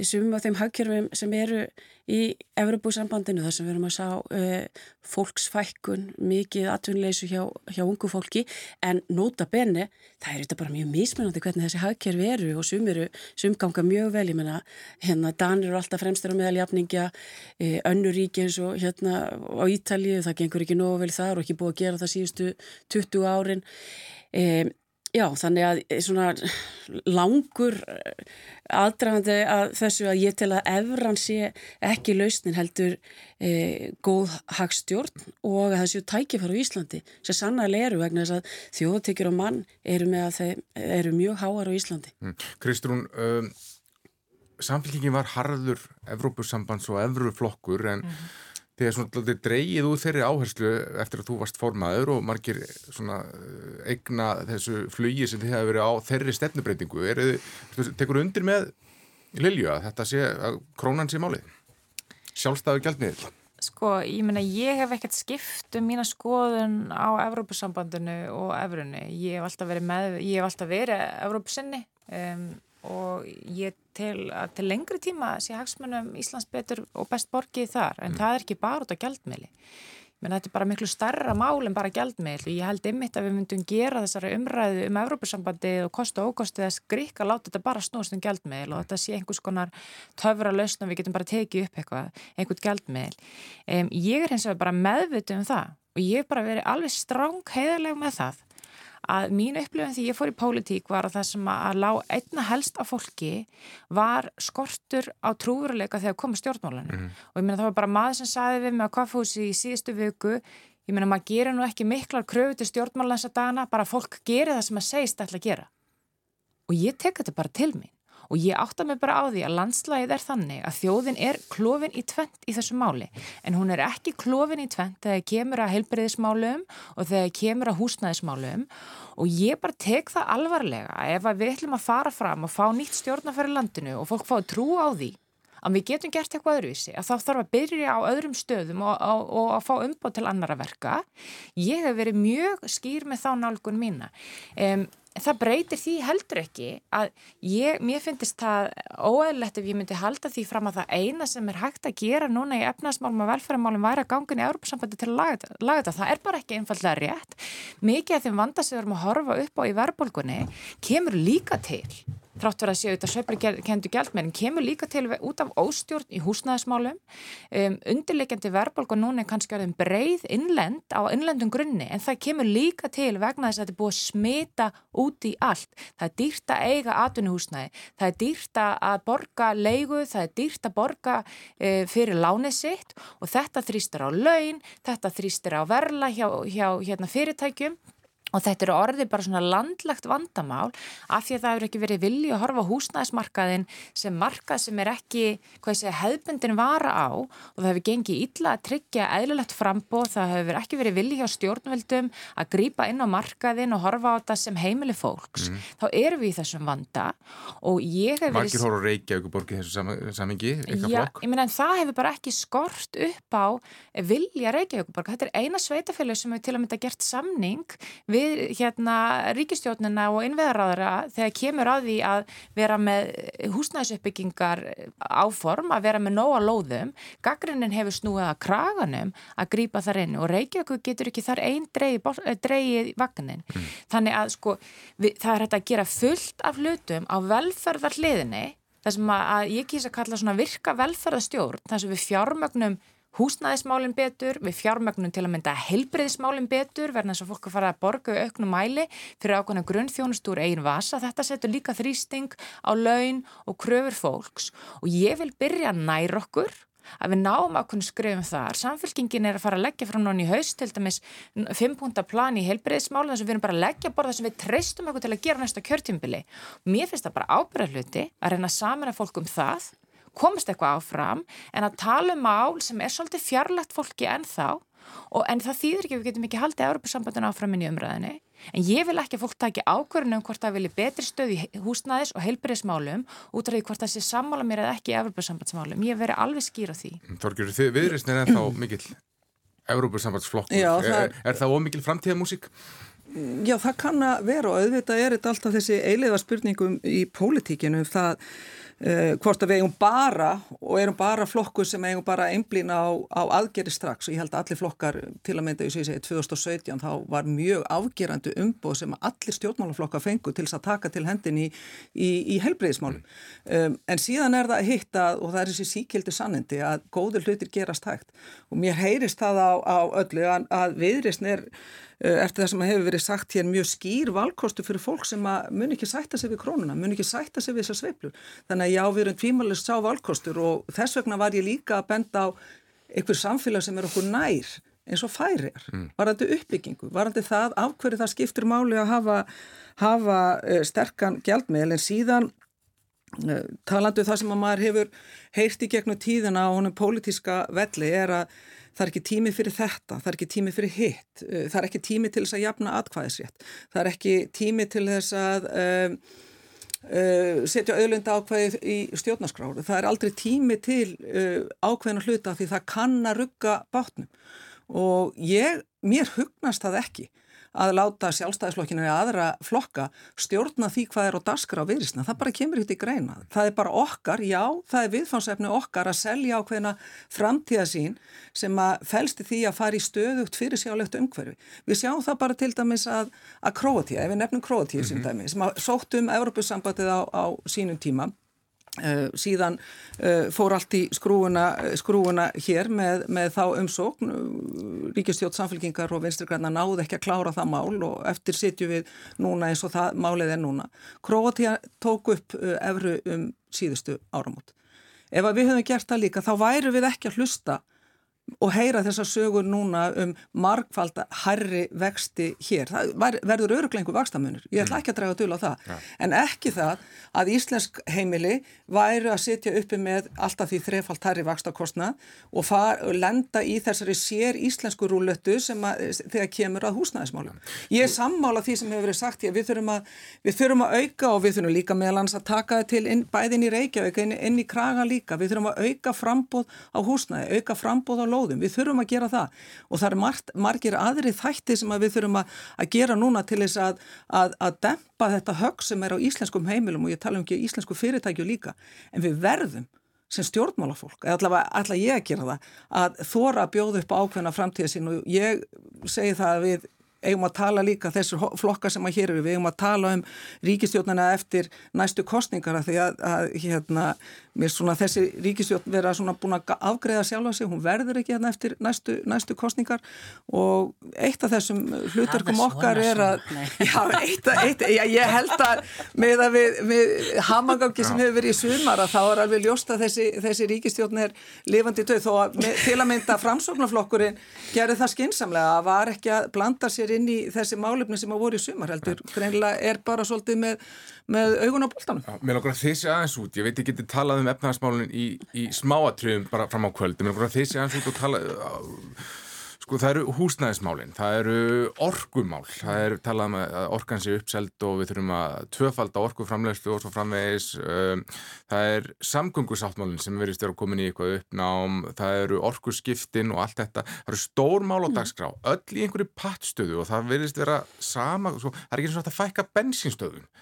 sumum af þeim hagkjörfum sem eru í Evropasambandinu þar sem við erum að sá uh, fólksfækkun, mikið atvinnleysu hjá, hjá ungu fólki. En nota bene, það er þetta bara mjög mismunandi hvernig þessi hagkjörfi eru og sum eru, sum ganga mjög vel. Ég menna, hérna Danir eru alltaf fremstur á meðaljafningja, uh, eh, önnur ríki eins og hérna á Ítalið það gengur ekki nógu vel þar og ekki búið að gera það síðustu 20 árin. Um Já, þannig að eh, svona langur eh, aðdragandi að þessu að ég tel að efran sé ekki lausnin heldur e, góð hagstjórn og að þessu tækifæru í Íslandi sem sannarlega eru vegna þess að þjóðtekjur og mann eru með að þeir eru mjög háar á Íslandi. Mm. Kristrún, um, samfélkingin var harður Evrópussambands og Evruflokkur en mm þegar svona dreigið úr þeirri áherslu eftir að þú varst formaður og margir eh, eigna þessu flugi sem þið hefur verið á þeirri stefnubreitingu tekur undir með Lilju að þetta sé að krónan sé málið? Sjálfstæðu gældmiðil Sko, ég meina, ég hef ekkert skipt um mína skoðun á Evrópusambandinu og Evrunni. Ég hef alltaf verið með, ég hef alltaf verið Evrópusinni. Um, og ég til, til lengri tíma sé hagsmunum Íslands betur og best borgið þar, en mm. það er ekki bara út á gjaldmiðli menn þetta er bara miklu starra mál en bara gældmiðl og ég held ymmit að við myndum gera þessari umræðu um Evrópussambandi og kostu og grík að láta þetta bara snúst um gældmiðl og þetta sé einhvers konar töfra lausn og við getum bara tekið upp eitthvað, einhvern gældmiðl. Um, ég er hins vegar bara meðvitið um það og ég er bara verið alveg stráng heiðarlega með það að mín upplifin því ég fór í pólitík var að það sem að lág einna helst af fólki var skortur á trúveruleika þegar komið stjórnmálanu mm. og ég meina það var bara maður sem saði við mig á kaffhúsi í síðustu viku ég meina maður gerir nú ekki miklar kröfu til stjórnmálanu þessa dagana, bara fólk gerir það sem maður segist ætla að gera. Og ég tek þetta bara til mín og ég átta mig bara á því að landslægið er þannig að þjóðin er klófin í tvent í þessu máli en hún er ekki klófin í tvent þegar kemur að heilbreyðismálum og þegar kemur að húsnæðismálum og ég bara tek það alvarlega ef við ætlum að fara fram og fá nýtt stjórnafæri landinu og fólk fá að trú á því að við getum gert eitthvað öðruvísi, að þá þarf að byrja á öðrum stöðum og, og, og að fá umbót til annara verka. Ég hef verið mjög skýr með þá nálgun mína. Um, það breytir því heldur ekki að ég, mér finnist það óæðilegt ef ég myndi halda því fram að það eina sem er hægt að gera núna í efnaðsmálum og velferðarmálum væri að gangin í Európa-sambandi til að laga, laga þetta. Það er bara ekki einfallega rétt. Mikið af þeim vanda sem við erum að horfa upp á í verðbólgunni kemur líka til þrátt verið að séu þetta sveifli kendu gældmenn kemur líka til út af óstjórn í húsnæðismálum. Um, undirleikjandi verðbólk og núna er kannski aðeins breið innlend á innlendum grunni en það kemur líka til vegna þess að þetta er búið að smita út í allt. Það er dýrt að eiga atvinnuhúsnæði það er dýrt að borga leigu það er dýrt að borga uh, fyrir lánið sitt og þetta þrýstir á laun þetta þrýstir á verla hjá, hjá hérna, fyrirtækjum Og þetta eru orðið bara svona landlagt vandamál af því að það hefur ekki verið vilji að horfa húsnæðismarkaðin sem markað sem er ekki, hvað ég segja, hefbundin vara á og það hefur gengið illa að tryggja eðlulegt frambóð, það hefur ekki verið vilji hjá stjórnvöldum að grýpa inn á markaðin og horfa á þetta sem heimili fólks. Mm. Þá erum við í þessum vanda og ég hef verið... Markir horf og reykja ykkur borgið þessu samingi, eitthvað flokk? Já, ég menna en það hefur bara ekki skort upp á vilja reykja ykkur borgið. Við hérna ríkistjónina og innveðaráðara þegar kemur að því að vera með húsnæðisuppbyggingar áform, að vera með nóga lóðum, gaggrinnin hefur snúið að kraganum að grýpa þar inn og Reykjavík getur ekki þar einn dreigið vagnin. Mm. Þannig að sko við, það er hægt að gera fullt af hlutum á velferðarliðinni þar sem að, að ég kýrsa að kalla svona virka velferðarstjórn, þar sem við fjármögnum húsnæðismálinn betur, við fjármögnum til að mynda heilbriðismálinn betur verðan þess að fólk fara að borga auknum mæli fyrir ákvæmna grunnþjónustúr eigin vasa. Þetta setur líka þrýsting á laun og kröfur fólks og ég vil byrja nær okkur að við náum kunna skrifum þar. Samfélkingin er að fara að leggja frá núna í haust til dæmis fimmpunta plan í heilbreyðismáli þess að við erum bara að leggja borða að við treystum okkur til að gera næsta kjörtjumbili. Mér finnst það bara ábyrðarluti að reyna saman að fólk um það komist eitthvað áfram en að tala um mál sem er svolítið fjarlægt fólki en þá og en það þýðir ekki, við getum ekki haldið Európa-sambandinu áfram inn í umræðinni en ég vil ekki að fólk taki ákvörðunum hvort það vilji betri stöð í húsnæðis og heilbyrðismálum út af því hvort það sé sammála mér eða ekki í Európa-sambandsmálum, ég veri alveg skýra því. Þorgjur, þið viðrist er ennþá (clears throat) mikill Európa-sambandsflokkur, er, er, er það ómikil framtíðamúsík? Já, það kann að vera og auðvitað er þetta alltaf þessi eileiða spurningum í pólitíkinu það Uh, hvort að við eigum bara og erum bara flokkur sem eigum bara einblýna á, á aðgeri strax. Og ég held að allir flokkar til að mynda í 2017 þá var mjög afgerandi umbóð sem allir stjórnmálaflokkar fengu til þess að taka til hendin í, í, í helbreyðismálum um, en síðan er það hitt að og það er þessi síkildi sannindi að góður hlutir gerast hægt. Og mér heyrist það á, á öllu að, að viðrisn er eftir það sem hefur verið sagt hér mjög skýr valkostu fyrir fólk sem mun ekki sætta sig við krónuna, mun ekki sætta sig við þessar sveiplur. Þannig að já, við erum tvímælist sá valkostur og þess vegna var ég líka að benda á einhver samfélag sem er okkur nær eins og færir, mm. varandi uppbyggingu, varandi það af hverju það skiptir máli að hafa, hafa uh, sterkan gjaldmiðl en síðan uh, talandu um það sem að maður hefur heyrt í gegnum tíðina á honum pólitíska velli er að það er ekki tími fyrir þetta, það er ekki tími fyrir hitt, uh, það er ekki tími til þess að jafna atkvæðisrétt, það er ekki tími til þess að, um, uh, setja auðlunda ákveðið í stjórnaskráru. Það er aldrei tími til uh, ákveðin að hluta því það kann að rugga bátnum. Og ég, mér hugnast það ekki að láta sjálfstæðisflokkinu eða aðra flokka stjórna því hvað er á daskra á viðrisna. Það bara kemur hitt í greina. Það er bara okkar, já, það er viðfánsefni okkar að selja ákveðina framtíðasín sem að fælsti því að fara í stöðugt fyrir sjálflegt umhverfi. Við sjáum það bara til dæmis að, að Kroatíu, ef við nefnum Kroatíu mm -hmm. sem mhm. dæmis, sem að sótt um Európussambatið á, á sínum tíma Uh, síðan uh, fór allt í skrúuna, skrúuna hér með, með þá umsókn. Ríkistjótt samfélkingar og vinsturgræna náðu ekki að klára það mál og eftir sitju við núna eins og það málið er núna. Kroatia tók upp uh, efru um síðustu áramót. Ef við höfum gert það líka þá væru við ekki að hlusta og heyra þessar sögur núna um markvalda herri vexti hér. Það verður öruglengu vakstamunur. Ég ætla mm. ekki að draga dul á það. Ja. En ekki það að Íslensk heimili væru að sitja uppi með alltaf því þrefalt herri vakstakostna og, far, og lenda í þessari sér íslensku rúlöttu sem að, þegar kemur að húsnæðismálum. Ég er sammála því sem hefur verið sagt hér. Við þurfum að, við þurfum að auka og við þurfum líka meðlans að taka það til inn, bæðin í Reykjavík, inn, inn í Kraga líka. Við þurfum að auka frambóð á húsnæði, auka frambóð á lóðum. Við þurfum að gera það. Og það er margt, margir aðri þætti sem við þurfum að, að gera núna til þess að, að, að dempa þetta högg sem er á íslenskum heimilum og ég tala um ekki íslensku fyrirtækju líka. En við verðum sem stjórnmálafólk, eða allavega ætla ég að gera það, að þóra að bjóða upp ákveðna framtíða sín og ég segi það við eigum að tala líka þessur flokka sem að hér eru, við eigum að tala um ríkistjórnana eftir næstu kostningar að því að, að hérna, mér svona þessi ríkistjórn vera svona búin að afgreða sjálfa sig, hún verður ekki hérna eftir næstu, næstu kostningar og eitt af þessum hlutverkum okkar er að, (laughs) já, eitt, eitt, já, ég held að með að við, við hamagangi sem hefur verið í sumar að þá er alveg ljóst að þessi, þessi ríkistjórn er lifandi döð þó að með, til að mynda framsóknarflokkurinn gerði það skinsamlega að var ekki að blanda sér inn í þessi málefni sem að voru í sumar heldur. Greinlega er bara svolítið með, með augun á bóltanum. Mér langar að þessi aðeins út, ég veit ekki að talað um efnahagsmálun í, í smáatriðum bara fram á kvöld. Mér langar að þessi aðeins út og tala... Sko það eru húsnæðismálinn, það eru orgumál, það er talað um að orkan sé uppselt og við þurfum að tvöfalda orguframlegslu og svo framvegis, um, það er samgöngusáttmálinn sem verðist að komin í eitthvað uppnám, það eru orguskiptin og allt þetta, það eru stór mál á mm. dagskrá, öll í einhverju pattstöðu og það verðist vera sama, svo, það er ekki eins og að fækka bensinstöðum.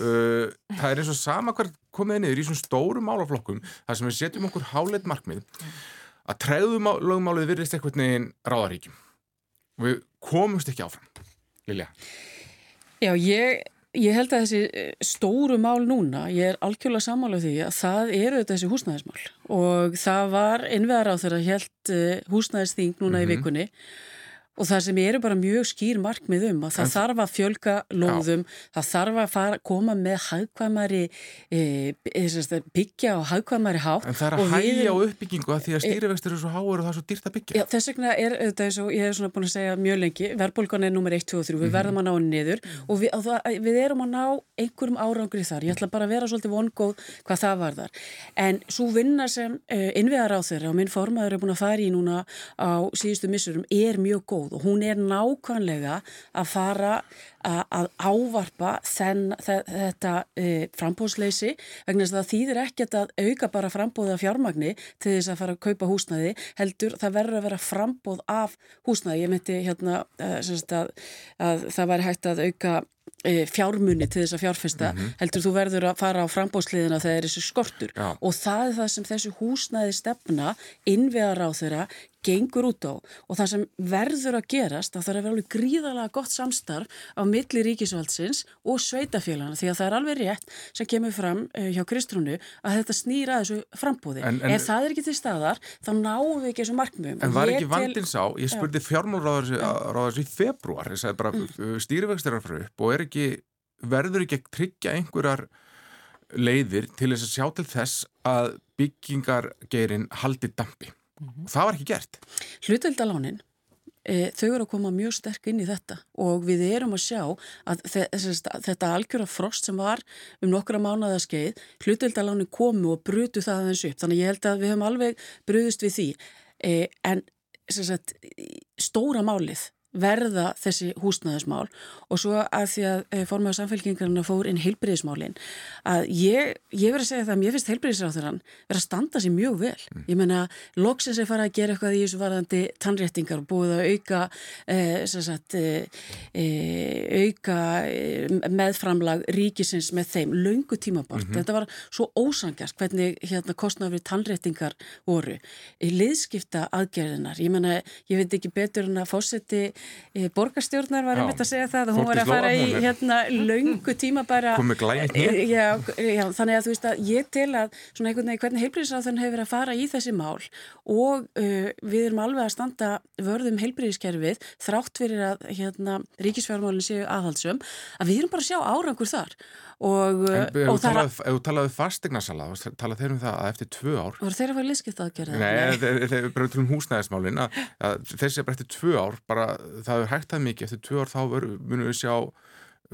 Uh, það er eins og sama hver komið niður í svona stóru málaflokkum þar sem við setjum okkur háleit markmið að træðumálið virðist eitthvað neginn ráðaríkjum og við komumst ekki áfram Lilja Já, ég, ég held að þessi eh, stóru mál núna, ég er algjörlega samála því að það eru þessi húsnæðismál og það var innveðar á þeirra held eh, húsnæðisþing núna mm -hmm. í mhm. vikunni Og það sem eru bara mjög skýr markmið um að það en, þarf að fjölga lóðum, já. það þarf að fara, koma með hagkvæmari, e, e, byggja og hagkvæmari hátt. En það er að hægja á uppbyggingu að því að stýrivextur eru svo háur og það er svo dýrt að byggja. Já, þess vegna er þetta eins og ég hef svona búin að segja mjög lengi, verðbólgan er nummer 1, 2 og 3, við mm -hmm. verðum að ná henni niður og við, það, við erum að ná einhverjum árangri þar. Ég ætla bara að vera svolítið vongóð hvað það var þar. En svo vinna sem uh, innviðar á þeirra og minn formaður er búin að fara í núna á síðustu missurum er mjög góð og hún er nákvæmlega að fara að, ávarpa þenn, þetta e, frambóðsleysi vegna þess að það þýðir ekkert að auka bara frambóða fjármagni til þess að fara að kaupa húsnæði heldur það verður að vera frambóð af húsnæði. Ég myndi hérna e, að, að það væri hægt að auka e, fjármunni til þess að fjárfesta mm -hmm. heldur þú verður að fara á frambóðsliðina þegar þessu skortur Já. og það er það sem þessu húsnæði stefna innvegar á þeirra gengur út á og það sem verður að gerast það er að vera alveg gríðalega gott samstarf á milli ríkisvaldsins og sveitafélagana því að það er alveg rétt sem kemur fram uh, hjá Kristrúnu að þetta snýra þessu frambóði. En, en, Ef það er ekki til staðar þá náum við ekki þessu markmiðum. En var ekki vandins á, ég spurði fjármálráðars í februar, ég sagði bara mm. stýrivextir er frá upp og er ekki, verður ekki að tryggja einhverjar leiðir til þess að sjá til þess að byggingargerin haldi dampi mm -hmm. það var ekki gert Hluteldalánin e, þau eru að koma mjög sterk inn í þetta. Og við erum að sjá að þetta algjöra frost sem var um nokkra mánuðaskeið hluteldalánin komu og brutu það aðeins upp. Þannig ég held að við höfum alveg bröðust við því. E, en sagt, stóra málið verða þessi húsnæðismál og svo að því að e, formaður samfélkingarna fór inn heilbriðismálin að ég, ég verði að segja það að mér finnst heilbriðisráþurann verði að standa sér mjög vel. Mm. Ég menna, loksins er farið að gera eitthvað í þessu varðandi tannréttingar og búið að auka, e, sagt, e, auka meðframlag ríkisins með þeim, laungu tímabort. Mm -hmm. Þetta var svo ósangjast hvernig hérna, kostnaður við tannréttingar voru. Liðskipta aðgerðinar, ég menna, ég veit ekki betur en að fósetti Eh, borgarstjórnar var einmitt að segja það og hún var að fara í hérna laungu tíma bara eh, já, já, þannig að þú veist að ég til að svona einhvern veginn hvernig heilbríðisáðan hefur að fara í þessi mál og uh, við erum alveg að standa vörðum heilbríðiskerfið þrátt fyrir að hérna ríkisfjármálinn séu aðhaldsum að við erum bara að sjá árangur þar og, en, og ef þú talaðu fastegnarsala talaðu þeir um það að eftir tvö ár og þeir að fara Nei, þeir um húsnæðismálin að, að er bara eftir tvö ár bara það er hægt að mikið, eftir tvö ár þá munum við sjá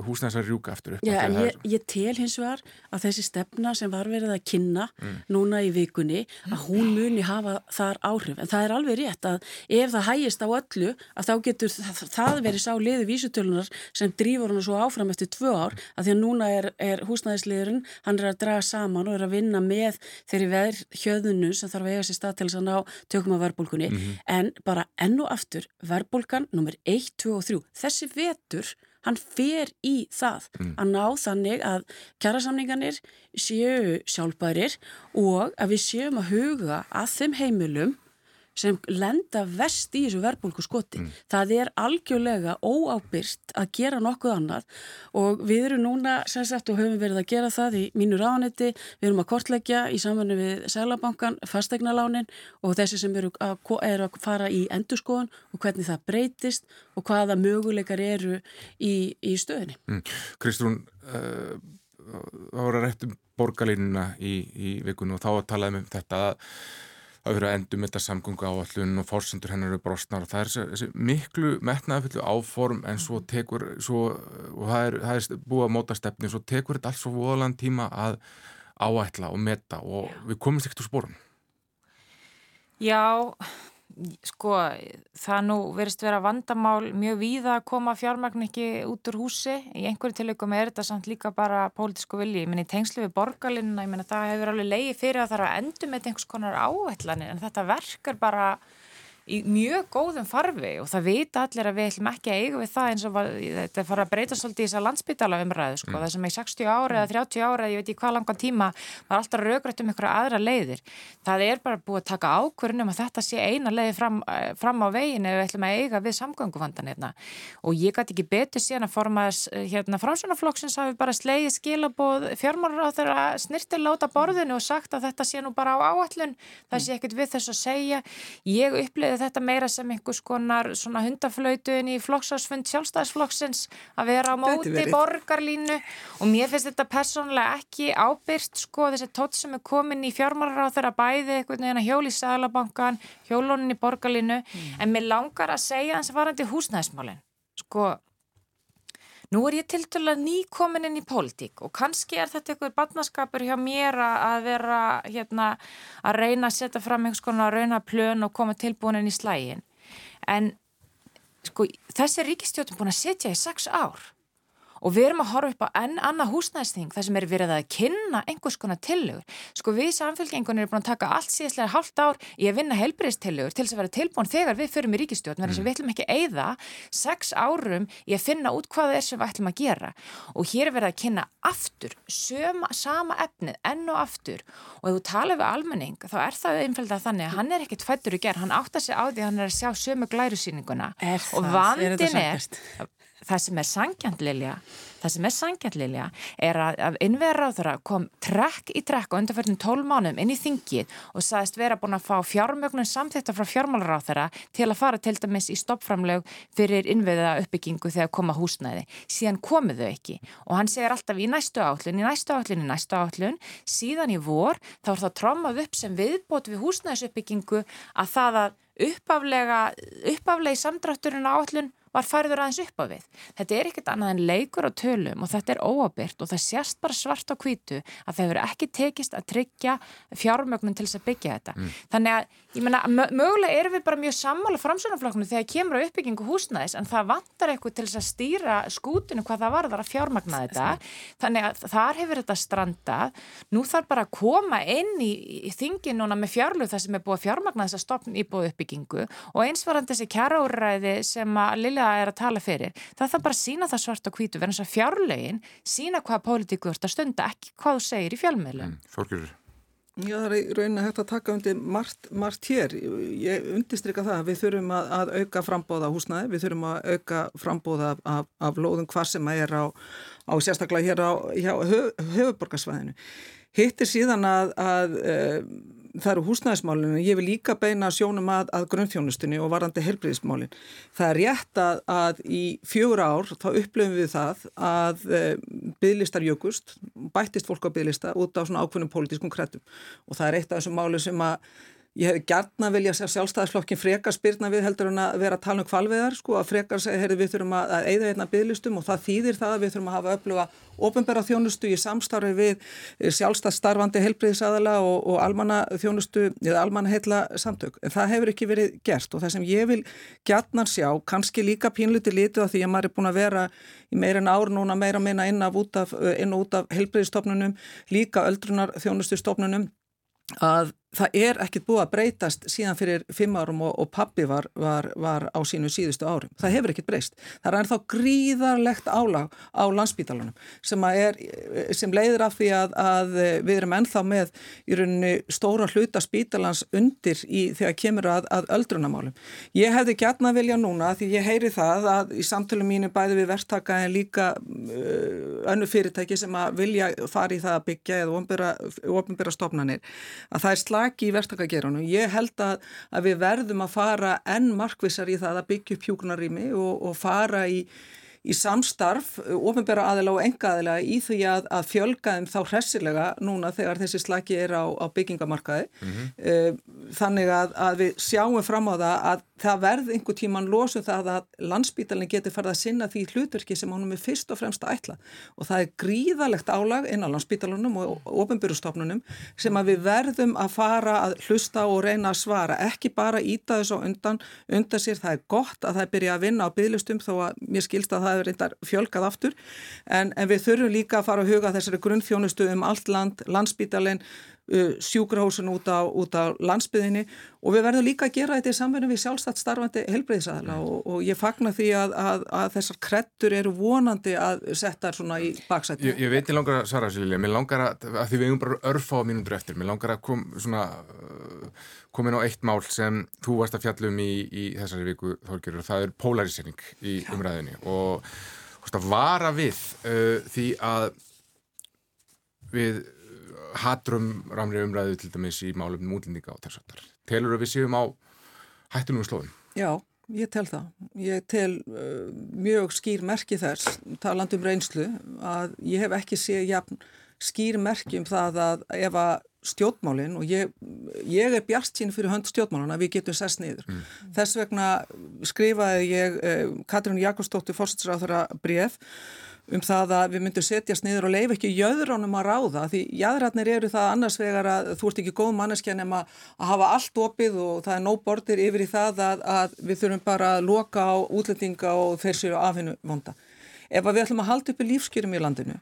húsnæðis að rjúka aftur upp. Já, en ég, ég tel hins vegar að þessi stefna sem var verið að kynna mm. núna í vikunni, að hún muni hafa þar áhrif. En það er alveg rétt að ef það hægist á öllu, að þá getur það, það verið sá liði vísutölunar sem drýfur hann svo áfram eftir tvö ár, að því að núna er, er húsnæðisliðurinn, hann er að draga saman og er að vinna með þeirri verð hjöðunu sem þarf að eiga sér stað til þess að ná tökum að verbulgunni. Mm -hmm. En bara enn og aftur, verbulgan nummer 1, 2 og 3, þessi vetur hann fer í það mm. að ná þannig að kjærasamninganir séu sjálfbærir og að við séum að huga að þeim heimilum sem lenda vest í þessu verbulgu skoti. Mm. Það er algjörlega óábyrst að gera nokkuð annað og við erum núna sérsagt og höfum verið að gera það í mínu ráðanetti, við erum að kortleggja í samfunni við Sælabankan, fastegnalánin og þessi sem eru að, eru að fara í endurskoðun og hvernig það breytist og hvaða möguleikar eru í, í stöðinni. Mm. Kristrún, uh, voru að réttum borgarlínuna í, í vikunum og þá að talaðum um þetta að að vera að endum þetta samgöngu áallun og fórsendur hennar eru brostnar. Og það er þessi, miklu metnaðafyllu áform en svo mhm. tekur svo, og það er, það er búið að móta stefni svo tekur þetta alls svo voðalan tíma að áætla og meta og við komumst ekkert úr spórun Já sko það nú verist vera vandamál mjög víða að koma fjármagn ekki út úr húsi. Í einhverju tilökum er þetta samt líka bara pólitísku vilji, ég menn í tengslu við borgarlinna, ég menn að það hefur alveg leiði fyrir að það er að endur með einhvers konar áætlanir en þetta verkar bara í mjög góðum farfi og það vita allir að við ætlum ekki að eiga við það eins og var, þetta fara að breyta svolítið í þess að landsbytala umræðu sko, mm. það sem í 60 ára eða 30 ára, ég veit ekki hvað langan tíma var alltaf raugrætt um einhverja aðra leiðir það er bara búið að taka ákvörnum að þetta sé eina leiði fram, eh, fram á veginn ef við ætlum að eiga við samgönguvandan hérna. og ég gæti ekki betur síðan að forma hérna, framsvonaflokksins hafi bara slegið skilabóð fjármálur á þeirra snirtiláta borðinu og sagt að þetta sé nú bara á áallun það sé ekkert við þess að segja ég upplið þetta meira sem einhvers konar svona hundaflautuðin í flokksásfund sjálfstæðisflokksins að vera á móti borgarlínu. Og mér finnst þetta persónulega ekki ábyrst sko þessi tótt sem er komin í fjármálar á þeirra bæði eitthvað hjóli í Sælabankan, hjólónin í borgarlínu. Mm. en mér langar að segja að varandi húsnæðismálinn sko Nú er ég til dæla nýkomin inn í pólitík og kannski er þetta einhver barnaskapur hjá mér að vera hérna að reyna að setja fram einhvers konar rauna plön og koma tilbúin í slægin. En sko þessi ríkistjóttum búin að setja í sex ár og við erum að horfa upp á enn annað húsnæðsting þar sem er verið að kynna einhvers konar tillögur. Sko við samfélgengunum erum búin að taka allt síðastlega hálft ár í að vinna helbriðstillögur til þess að vera tilbúin þegar við förum í sem mm. við ætlum ekki að eyða sex árum í að finna út hvað það er sem við ætlum að gera. Og hér er verið að kynna aftur, söma, sama efnið enn og aftur. Og ef þú tala við almenning þá er það einfældað þannig að hann er ekkit fættur í gerð, hann átta sig á því að hann er að sjá sömu er, það sem er sangjandlilja það sem er sangjandlilja er að, að innverðar kom trekk í trekk og undanferðin tól mánum inn í þingið og sagðist vera búin að fá fjármögnum samþýttar frá fjármálar á þeirra til að fara til dæmis í stoppframleg fyrir innveða uppbyggingu þegar koma húsnæði. Síðan komuðu ekki og hann segir alltaf í næstu állun, í næstu állun, í næstu állun síðan í vor þá er það trómað upp sem viðbót við húsnæðisuppbyggingu að það að uppaflega állun var færður aðeins upp á við. Þetta er ekkert annað en leikur á tölum og þetta er óabyrt og það sést bara svart á kvítu að það hefur ekki tekist að tryggja fjármögnum til þess að byggja þetta. Mm. Þannig að, ég menna, mögulega erum við bara mjög sammála framsvonarflokknu þegar kemur á uppbyggingu húsnæðis en það vantar eitthvað til þess að stýra skútinu hvað það var þar að fjármagna þetta. Þannig að þar hefur þetta strandað. Nú þarf bara að koma inn í, í þingin núna með fjárlug það sem er búið að fjármagna þess að stopna íbúið uppbyggingu og einsvarandi þessi kjaraúræði sem að Lilja er að tala fyrir. Það þarf bara að sína það svart og hvítu verðan þess að fjárlegin sína hvaða pólitíku verður að stunda, ekki hvað þú segir í fjármiðlum. Mm, Já, það er raunin að hægt að taka undir margt, margt hér. Ég undistrykka það að við þurfum að, að auka frambóða húsnæði, við þurfum að auka frambóða af, af, af lóðum hvað sem að er á, á sérstaklega hér á höfuborgarsvæðinu. Hitt er síðan að, að það eru húsnæðismálinu, ég vil líka beina sjónum að, að grunnþjónustunni og varandi helbriðismálin. Það er rétt að, að í fjögur ár þá upplöfum við það að e, bygglistar jökust, bættist fólk á bygglista út á svona ákveðnum pólitískum krettum og það er eitt af þessum máli sem að Ég hef gætna vilja að sjálfstæðisflokkin frekar spyrna við heldur en að vera að tala um kvalveðar sko að frekar segja, við þurfum að, eigða einna bygglistum og það þýðir það að við þurfum að hafa öfluga ofinbæra þjónustu í samstarfi við eh, sjálfstæðsstarfandi helbriðisadala og, og almanna þjónustu eða almanna heitla samtök. En það hefur ekki verið gert og það sem ég vil gætna sjá, kannski líka pínluti lítið af því að maður er búin að vera í meirin ár núna meira meina inn, af, inn og út af helbriðistofnunum, líka öldrunar þjónustustofnunum að það er ekkert búið að breytast síðan fyrir fimm árum og, og pappi var, var, var á sínu síðustu árum. Það hefur ekkert breyst. Það er ennþá gríðarlegt álag á landsbítalunum sem, er, sem leiður af því að, að við erum ennþá með í rauninni stóra hluta spítalans undir í þegar kemur að, að öldrunamálum. Ég hefði gætna vilja núna því ég heyri það að í samtölu mínu bæði við verktaka en líka uh, önnu fyrirtæki sem að vilja fara í það að byggja eða ofinbæra stofnanir að það er slaki í verktakagerunum. Ég held að, að við verðum að fara enn markvisar í það að byggja upp hjúknarými og, og fara í í samstarf, ofinbæra aðila og enga aðila í því að, að fjölga þeim þá hressilega núna þegar þessi slaki er á, á byggingamarkaði mm -hmm. þannig að, að við sjáum fram á það að það verð einhver tíman losum það að landsbítalinn getur farið að sinna því hlutverki sem honum er fyrst og fremst að ætla og það er gríðalegt álag inn á landsbítalunum og ofinbyrjustofnunum sem að við verðum að fara að hlusta og reyna að svara, ekki bara íta þess á undan, undan sér, það er gott að það byrja að vinna á bygglistum þó að mér skilst að það er reyndar fjölkað aftur. En, en við þurfum líka að fara að huga þessari grunnfjónustu um allt land, landsbítalinn, sjúkrahósun út á, út á landsbyðinni og við verðum líka að gera þetta í samverðinu við sjálfstætt starfandi helbreyðsæðla og, og ég fagna því að, að, að þessar krettur eru vonandi að setja svona í baksættu. Ég, ég veit ég langar að svara Silja, mér langar að, að því við eigum bara örfa á mínundur eftir, mér langar að kom svona komin á eitt mál sem þú varst að fjallum í, í þessari viku þórgjörur og það er polarisering í Já. umræðinni og vara við uh, því að við hatrum ramri umræðu til dæmis í málum útlendinga og þess að telur við séum á hættunum slóðum? Já, ég tel það. Ég tel uh, mjög skýr merki þess, talandum reynslu, að ég hef ekki séð jafn skýr merki um það að ef að stjórnmálinn og ég, ég er bjart sín fyrir hönd stjórnmálinn að við getum sess niður. Mm. Þess vegna skrifaði ég eh, Katrín Jakobsdóttir fórstræðara bref um það að við myndum setjast niður og leif ekki jöðránum að ráða því jæðratnir eru það annars vegar að þú ert ekki góð manneskja nema að hafa allt opið og það er nóg bortir yfir í það að, að við þurfum bara að loka á útlendinga og þeir séu afhennu vonda. Ef við ætlum að halda upp í lífskjörum í landinu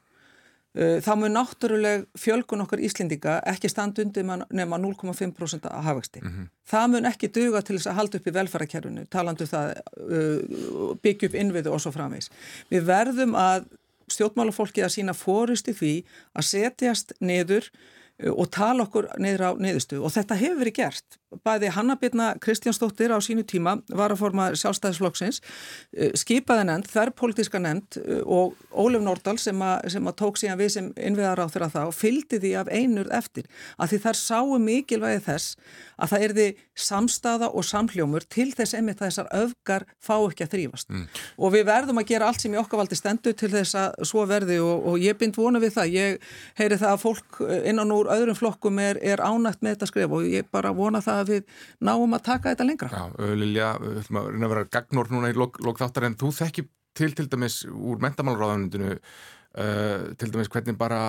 þá mun náttúruleg fjölgun okkar Íslendinga ekki standa undir nema 0,5% að hafvexti. Mm -hmm. Það mun ekki duga til þess að halda upp í velfærakerfinu, talandu um það uh, byggja upp innviðu og svo framvegs. Við verðum að stjórnmálafólki að sína fórist í því að setjast neður uh, og tala okkur neður á neðustu og þetta hefur verið gert bæði Hannabirna Kristjánsdóttir á sínu tíma var að forma sjálfstæðisflokksins eh, skipaði nefnd, þærrpolítiska nefnd eh, og Ólef Nordal sem, sem að tók síðan við sem innviðar á þeirra þá fylgdi því af einur eftir. Að því þær sáu mikilvægi þess að það erði samstaða og samhljómur til þess að þessar öfgar fá ekki að þrýfast mm. og við verðum að gera allt sem í okkar valdi stendu til þess að svo verði og, og ég bind vona við það, ég heyri það að fólk innan úr öðrum flokkum er, er að við náum að taka þetta lengra. Já, Lilja, við ætlum að reyna að vera gagnor núna í lok, lok en þú þekki til til dæmis úr mentamálaráðanundinu uh, til dæmis hvernig bara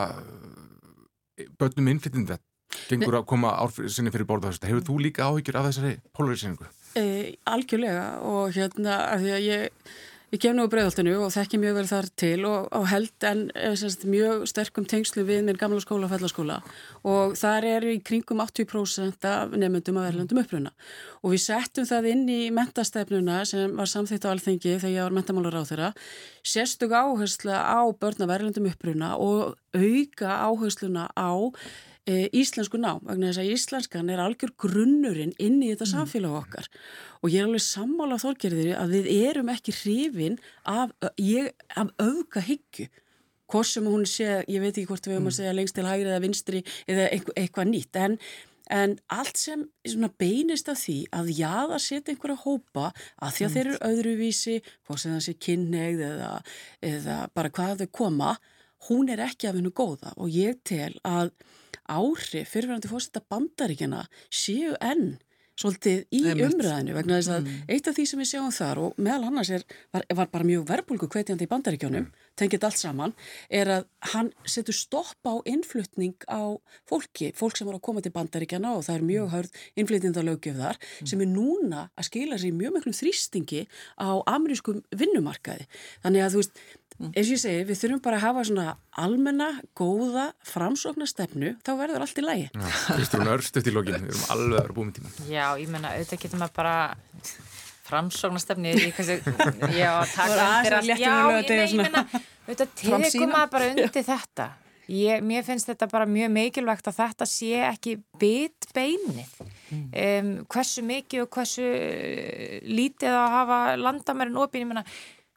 börnum innflyttinda gengur að koma árfinni fyrir borða þessu. Hefur þú líka áhyggjur af þessari polariseringu? E, algjörlega og hérna að því að ég Kem nú á bregðaltinu og þekki mjög vel þar til og, og held en eh, semst, mjög sterkum tengslu við minn gamla skóla og fellaskóla. Og þar er í kringum 80% af nefndum af erlendum uppruna. Og við settum það inn í mentastefnuna sem var samþýtt á alþengi þegar ég var mentamálar á þeirra sérstug áhersla á börn af erlendum uppruna og auka áhersluna á íslensku ná, vegna þess að íslenskan er algjör grunnurinn inn í þetta mm. samfélag okkar. Og ég er alveg sammála þorgerðir að við erum ekki hrifin af, ég, af auka hyggju. Hvort sem hún sé, ég veit ekki hvort við höfum mm. að segja lengst til hægri eða vinstri eða eitthvað, nýtt. En En allt sem beinist af því að jáða setja einhverja hópa að því að þeir eru öðruvísi, hvort sem það sé kynneigð eða, eða bara hvað þau koma, hún er ekki af hennu góða. Og ég tel að áhrif fyrirverandi fórstætta bandaríkjana séu enn svolítið í umræðinu vegna þess að mm. eitt af því sem við sjáum þar og meðal annars er, var, var bara mjög verbulgu kveitjandi í bandaríkjónum, mm. Tengið allt saman, er að hann setur stopp á innflutning á fólki, fólk sem var að koma til bandaríkjana og það er mjög mm. hörð innflytjandalögjöf þar mm. sem er núna að skila sér mjög mjög þrýstingi á amerískum vinnumarkaði. Þannig að þú veist, Mm. eins og ég segi, við þurfum bara að hafa svona almenna, góða, framsókna stefnu, þá verður allt í lægi Kristrún Örst eftir lógin, við erum alveg að búið með tíma Já, ég menna, auðvitað getur maður bara framsókna stefni (laughs) Já, taka undir allt. Já, ég menna, auðvitað (laughs) tekum maður bara undir þetta. Ég, Mér finnst þetta bara mjög mikilvægt að þetta sé ekki bit beinið mm. um, hversu mikið og hversu lítið að hafa landamærin opið, ég menna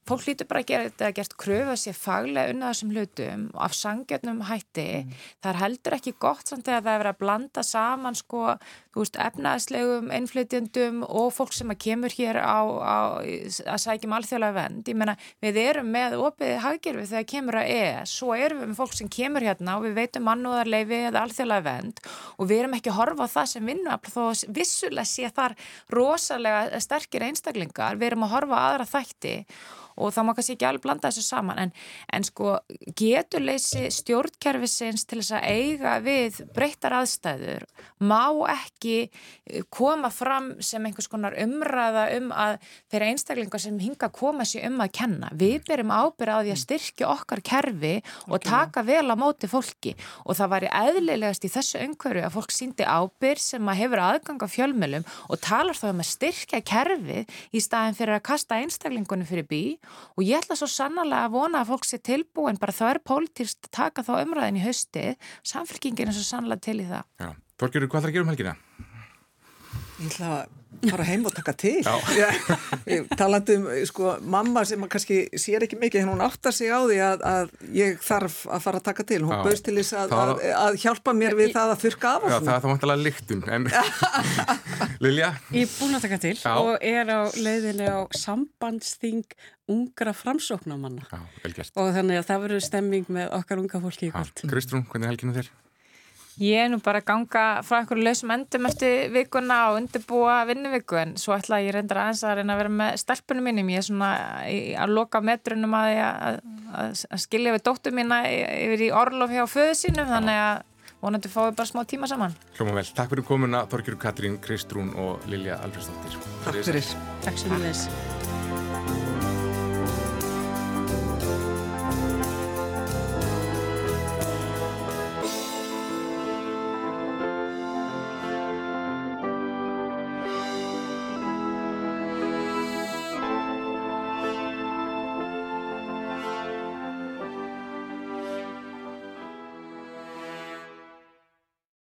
fólk lítur bara að gera þetta að gert kröfu að sé faglega unna þessum hlutum og af sangjörnum hætti. Mm. það er heldur ekki gott samt þegar það er verið að blanda saman sko, veist, efnaðslegum innflytjandum og fólk sem að kemur hér á, á að sækjum alþjóðlega vend, ég menna, við erum með opið haggerfi þegar kemur að ES svo erum við með fólk sem kemur hérna og við veitum mannúðarleifi eða alþjóðlega vend og við erum ekki að horfa á það sem vinnuafl þó vissulega sé þar rosalega sterkir einstaklingar, við erum að horfa aðra þætti og þá má kannski ekki alveg blanda þessu saman. En, en sko geturleysi stjórnkerfisins til þess að eiga við breyttar aðstæður má ekki eh, koma fram sem einhvers konar umræða um að þeirra einstaklingar sem hinga koma sér um að kenna. Við byrjum ábyrða á því að styrkja okkar kerfi og taka vel á móti fólki. Og það væri eðlilegast í þessu umhverju að fólk síndi ábyrð sem að hefur aðgang á fjölmjölum og talar þá um að styrkja kerfi í staðin fyrir að kasta einstaklingunum fyrir bí. Og ég ætla svo sannlega að vona að fólk sé tilbúin bara það er pólitíst að taka þá umræðin í hausti samfélkingin er svo sannlega til í það. Já, Þorgjörður, hvað þarf að gera um helgina? Ég ætla að fara heim og taka til. Talandi um sko mamma sem kannski sér ekki mikið henn hún áttar sig á því að, að ég þarf að fara að taka til. Hún bauðst til þess að, að, að hjálpa mér við það að þurka af Já, það er þá vantilega líktum en... (laughs) Lilja? Ég er búin að taka til Já. og er á leiðinu á sambandsþing ungra framsóknamanna og þannig að það verður stemming með okkar unga fólki í kvöld. Kristrún, hvernig helginu þér? Ég er nú bara að ganga frá einhverju lausum endum eftir vikuna og undirbúa vinnuviku en svo ætla ég reyndar aðeins að reyna að vera með stelpunum mínum. Ég er svona að loka metrunum að, að, að, að skilja við dóttu mína yfir í orlof hjá föðu sínum þannig að vonandi fáið bara smá tíma saman. Hljóma vel. Takk fyrir komuna Þorgjur Katrín, Kristrún og Lilja Alfredsdóttir. Takk fyrir. Takk fyrir.